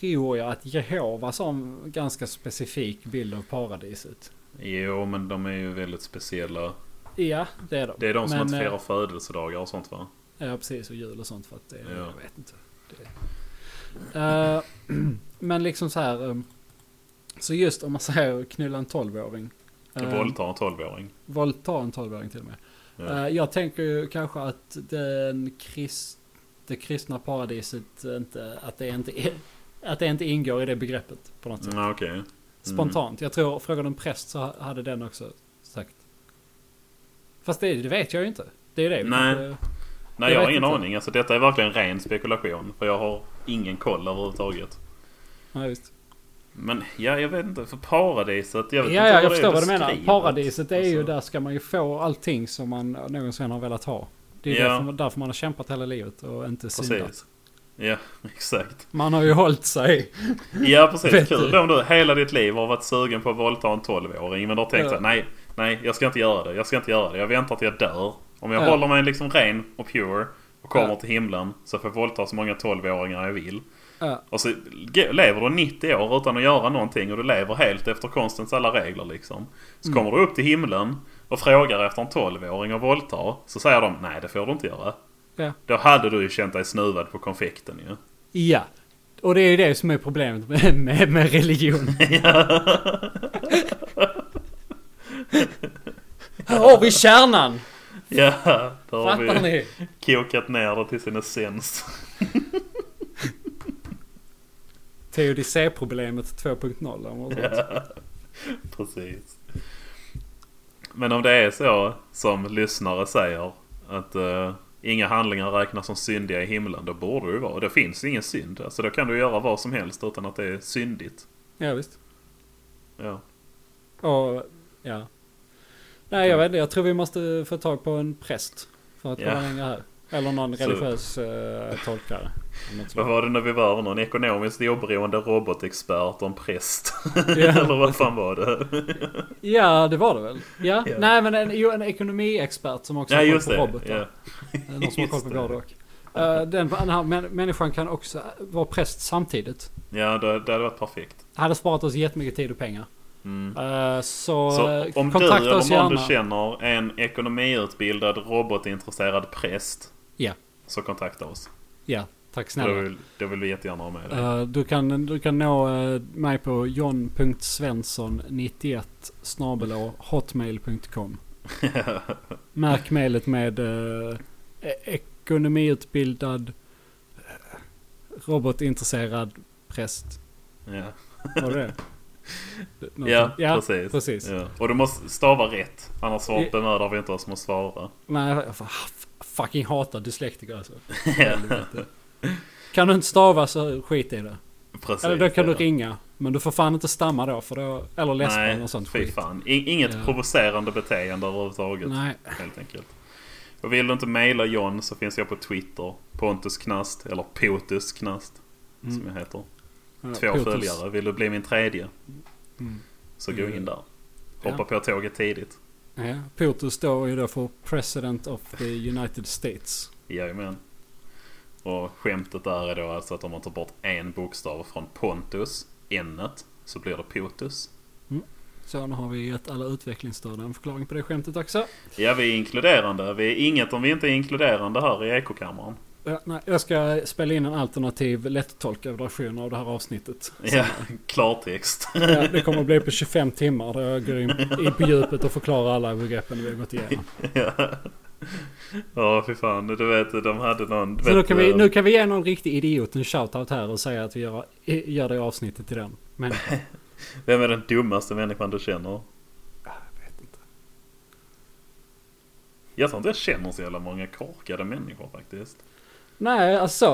[SPEAKER 1] tror jag att Jehovas har en ganska specifik bild av paradiset.
[SPEAKER 2] Jo, men de är ju väldigt speciella.
[SPEAKER 1] Ja, det är de.
[SPEAKER 2] Det är de som
[SPEAKER 1] Men,
[SPEAKER 2] inte firar
[SPEAKER 1] eh,
[SPEAKER 2] födelsedagar och sånt va?
[SPEAKER 1] Ja, precis. Och jul och sånt för att det,
[SPEAKER 2] Ja.
[SPEAKER 1] jag vet inte. Det, Eh, men liksom så här. um, så just om man säger knulla en 12-åring.
[SPEAKER 2] Uh, Våldta en 12-åring.
[SPEAKER 1] Våldta en 12-åring till och med.
[SPEAKER 2] Ja.
[SPEAKER 1] Eh, jag tänker ju kanske att den krist, det kristna paradiset inte, att det inte, är, att det inte ingår i det begreppet på något sätt.
[SPEAKER 2] Mm, Okej.
[SPEAKER 1] Spontant. Jag tror, frågar en präst så hade den också sagt. Fast det, det vet jag ju inte. Det är ju det.
[SPEAKER 2] Nej.
[SPEAKER 1] kanske-
[SPEAKER 2] Nej,
[SPEAKER 1] Jag
[SPEAKER 2] jag har ingen
[SPEAKER 1] inte.
[SPEAKER 2] aning. Alltså, detta är verkligen ren spekulation. För jag har ingen koll överhuvudtaget.
[SPEAKER 1] Ja, visst.
[SPEAKER 2] Men ja, jag vet inte. För paradiset. Jag vet
[SPEAKER 1] Ja,
[SPEAKER 2] inte
[SPEAKER 1] ja, jag
[SPEAKER 2] det
[SPEAKER 1] förstår vad du menar. Paradiset är ju
[SPEAKER 2] Alltså,
[SPEAKER 1] där ska man ju få allting som man någonsin har velat ha. Det är ju
[SPEAKER 2] Ja.
[SPEAKER 1] därför, därför man har kämpat hela livet och inte syndat.
[SPEAKER 2] Ja, exakt.
[SPEAKER 1] Man har ju hållit sig.
[SPEAKER 2] Ja, precis.
[SPEAKER 1] Vet
[SPEAKER 2] Kul
[SPEAKER 1] du.
[SPEAKER 2] om du hela ditt liv har varit sugen på att våldta en 12-åring. Men du har tänkt
[SPEAKER 1] Ja.
[SPEAKER 2] så här, nej, nej, jag ska inte göra det. Jag ska inte göra det. Jag väntar till jag dör. Om jag
[SPEAKER 1] Ja.
[SPEAKER 2] håller mig liksom ren och pure och kommer
[SPEAKER 1] Ja.
[SPEAKER 2] till himlen så får jag våldta så många 12-åringar jag vill.
[SPEAKER 1] Ja.
[SPEAKER 2] Och så lever du 90 år utan att göra någonting och du lever helt efter konstens alla regler liksom. Så
[SPEAKER 1] Mm.
[SPEAKER 2] kommer du upp till himlen och frågar efter en 12-åring och våldtar. Så säger de nej det får du inte göra.
[SPEAKER 1] Ja.
[SPEAKER 2] Då hade du ju känt dig snuvad på konfekten ju.
[SPEAKER 1] Ja. Och det är ju det som är problemet med, med, med religion. Här har vi kärnan!
[SPEAKER 2] Ja, då har
[SPEAKER 1] Fattar
[SPEAKER 2] vi
[SPEAKER 1] ni?
[SPEAKER 2] kokat ner det till sin essens.
[SPEAKER 1] Teodicé-problemet 2.0 eller något sånt.
[SPEAKER 2] Precis. Men om det är så som lyssnare säger att eh, inga handlingar räknas som syndiga i himlen. Då borde det ju vara. Det finns ingen synd. Alltså då kan du göra vad som helst utan att det är syndigt.
[SPEAKER 1] Ja visst.
[SPEAKER 2] Ja.
[SPEAKER 1] Och, ja. Nej jag vet inte, jag tror vi måste få tag på en präst. För att
[SPEAKER 2] Ja.
[SPEAKER 1] komma längre här. Eller någon
[SPEAKER 2] Så-
[SPEAKER 1] religiös uh, tolkare.
[SPEAKER 2] Vad var det när vi var? Någon ekonomiskt oberoende robotexpert och en präst?
[SPEAKER 1] Ja.
[SPEAKER 2] Eller vad fan var det?
[SPEAKER 1] Ja det var det väl? Ja.
[SPEAKER 2] Ja.
[SPEAKER 1] Nej men en, jo, en ekonomiexpert som också
[SPEAKER 2] ja
[SPEAKER 1] har koll på
[SPEAKER 2] det.
[SPEAKER 1] robotar.
[SPEAKER 2] Ja.
[SPEAKER 1] Någon som har koll på både och. Eh, den, den här män, människan kan också vara präst samtidigt.
[SPEAKER 2] Ja, det, det hade varit perfekt.
[SPEAKER 1] Det hade sparat oss jättemycket tid och pengar.
[SPEAKER 2] Mm.
[SPEAKER 1] Eh, så
[SPEAKER 2] Så
[SPEAKER 1] eh,
[SPEAKER 2] om du
[SPEAKER 1] kontakta
[SPEAKER 2] eller
[SPEAKER 1] oss
[SPEAKER 2] någon du
[SPEAKER 1] gärna.
[SPEAKER 2] känner en ekonomiutbildad robotintresserad präst. Så kontakta oss.
[SPEAKER 1] Ja, tack snälla.
[SPEAKER 2] vill, då vill vi jättegärna ha med dig.
[SPEAKER 1] Eh, du, kan, du kan nå eh, mig på john.svensson91 snabel-a hotmail.com. Märk mejlet med uh, ekonomiutbildad robotintresserad präst.
[SPEAKER 2] ja.
[SPEAKER 1] Var det det?
[SPEAKER 2] Ja,
[SPEAKER 1] ja,
[SPEAKER 2] precis.
[SPEAKER 1] precis.
[SPEAKER 2] Ja. Och du måste stava rätt. Annars bemödar vi inte oss med att svara.
[SPEAKER 1] Nej, fucking hatar dyslektiker alltså.
[SPEAKER 2] Ja.
[SPEAKER 1] Kan du inte stava så skit i det.
[SPEAKER 2] Precis.
[SPEAKER 1] Eller då kan du
[SPEAKER 2] ja.
[SPEAKER 1] ringa. Men du får fan inte stamma då. För då eller läspa eller
[SPEAKER 2] Nej,
[SPEAKER 1] något sånt skit.
[SPEAKER 2] fan. Inget
[SPEAKER 1] Ja.
[SPEAKER 2] provocerande beteende överhuvudtaget.
[SPEAKER 1] Nej.
[SPEAKER 2] Helt enkelt. Och vill du inte mejla John så finns jag på Twitter. Pontus Knast. Eller Potus Knast.
[SPEAKER 1] Mm.
[SPEAKER 2] Som jag heter.
[SPEAKER 1] Ja,
[SPEAKER 2] Två
[SPEAKER 1] Potus.
[SPEAKER 2] följare. Vill du bli min tredje?
[SPEAKER 1] Mm.
[SPEAKER 2] Så gå in där.
[SPEAKER 1] Ja.
[SPEAKER 2] Hoppa på tåget tidigt.
[SPEAKER 1] Ja, Potus står ju då för President of the United States.
[SPEAKER 2] Jajamän. Och skämtet där är då alltså att om man tar bort en bokstav från Pontus, n så blir det Potus.
[SPEAKER 1] Så nu har vi gett alla utvecklingsstörda en förklaring på det skämtet också.
[SPEAKER 2] Ja, vi är inkluderande. Vi är inget om vi inte är inkluderande här i ekokammaren.
[SPEAKER 1] Nej, jag ska spela in en alternativ lättolkad version av det här avsnittet.
[SPEAKER 2] Ja, klartext.
[SPEAKER 1] Ja, det kommer att bli på 25 timmar där jag går in, in på djupet och förklarar alla begreppen vi har gått igenom.
[SPEAKER 2] ja. Ja, fy fan. Du vet, de hade någon...
[SPEAKER 1] Så nu
[SPEAKER 2] vet,
[SPEAKER 1] kan, vi, nu kan vi ge någon riktig idiot en shoutout här och säga att vi gör, gör det avsnittet till den. Men
[SPEAKER 2] Vem är den dummaste människan du känner?
[SPEAKER 1] jag vet inte.
[SPEAKER 2] Jag tror inte jag känner så jävla många korkade människor faktiskt.
[SPEAKER 1] Nej, alltså.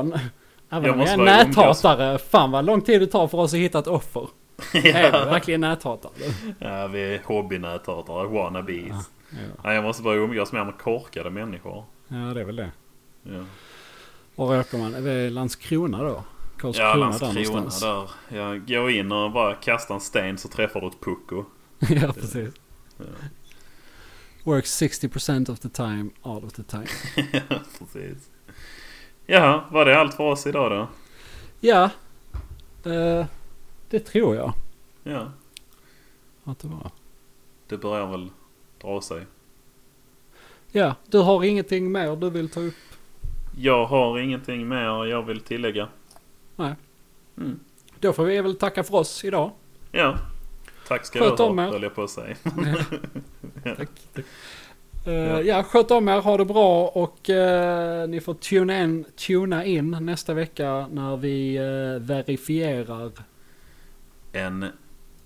[SPEAKER 1] Även
[SPEAKER 2] Jag
[SPEAKER 1] om jag är näthatare. Fan vad lång tid det tar för oss att hitta ett offer. Är vi verkligen näthatare?
[SPEAKER 2] Ja, vi är hobbynäthatare, wannabes.
[SPEAKER 1] Ja.
[SPEAKER 2] Nej, jag måste bara umgås mer med korkade människor.
[SPEAKER 1] Ja, det är väl det.
[SPEAKER 2] Ja,
[SPEAKER 1] Var åker man? Är det Landskrona då?
[SPEAKER 2] ja
[SPEAKER 1] Karlskrona där
[SPEAKER 2] Landskrona
[SPEAKER 1] någonstans?
[SPEAKER 2] där. Jag går in och bara kastar en sten så träffar du ett pucko.
[SPEAKER 1] ja, precis.
[SPEAKER 2] Ja.
[SPEAKER 1] Works 60% of the time, all of the time.
[SPEAKER 2] Precis. Jaha, var det allt för oss idag då?
[SPEAKER 1] Ja, eh, det tror jag
[SPEAKER 2] Ja,
[SPEAKER 1] att det var.
[SPEAKER 2] det börjar väl dra sig.
[SPEAKER 1] Ja, du har ingenting mer du vill ta upp?
[SPEAKER 2] Jag har ingenting mer jag vill tillägga.
[SPEAKER 1] Nej.
[SPEAKER 2] Mm.
[SPEAKER 1] Då får vi väl tacka för oss idag.
[SPEAKER 2] Ja. Tack ska
[SPEAKER 1] Sköt
[SPEAKER 2] du ha, höll jag på att säga.
[SPEAKER 1] tack, tack. Uh, ja. ja, sköt om er, ha det bra och uh, ni får tuna in, tuna in nästa vecka när vi uh, verifierar.
[SPEAKER 2] En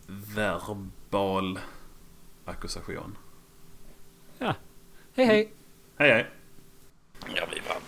[SPEAKER 2] verbal akkursation.
[SPEAKER 1] Ja, hej hej.
[SPEAKER 2] Hej hej. Ja, vi vann.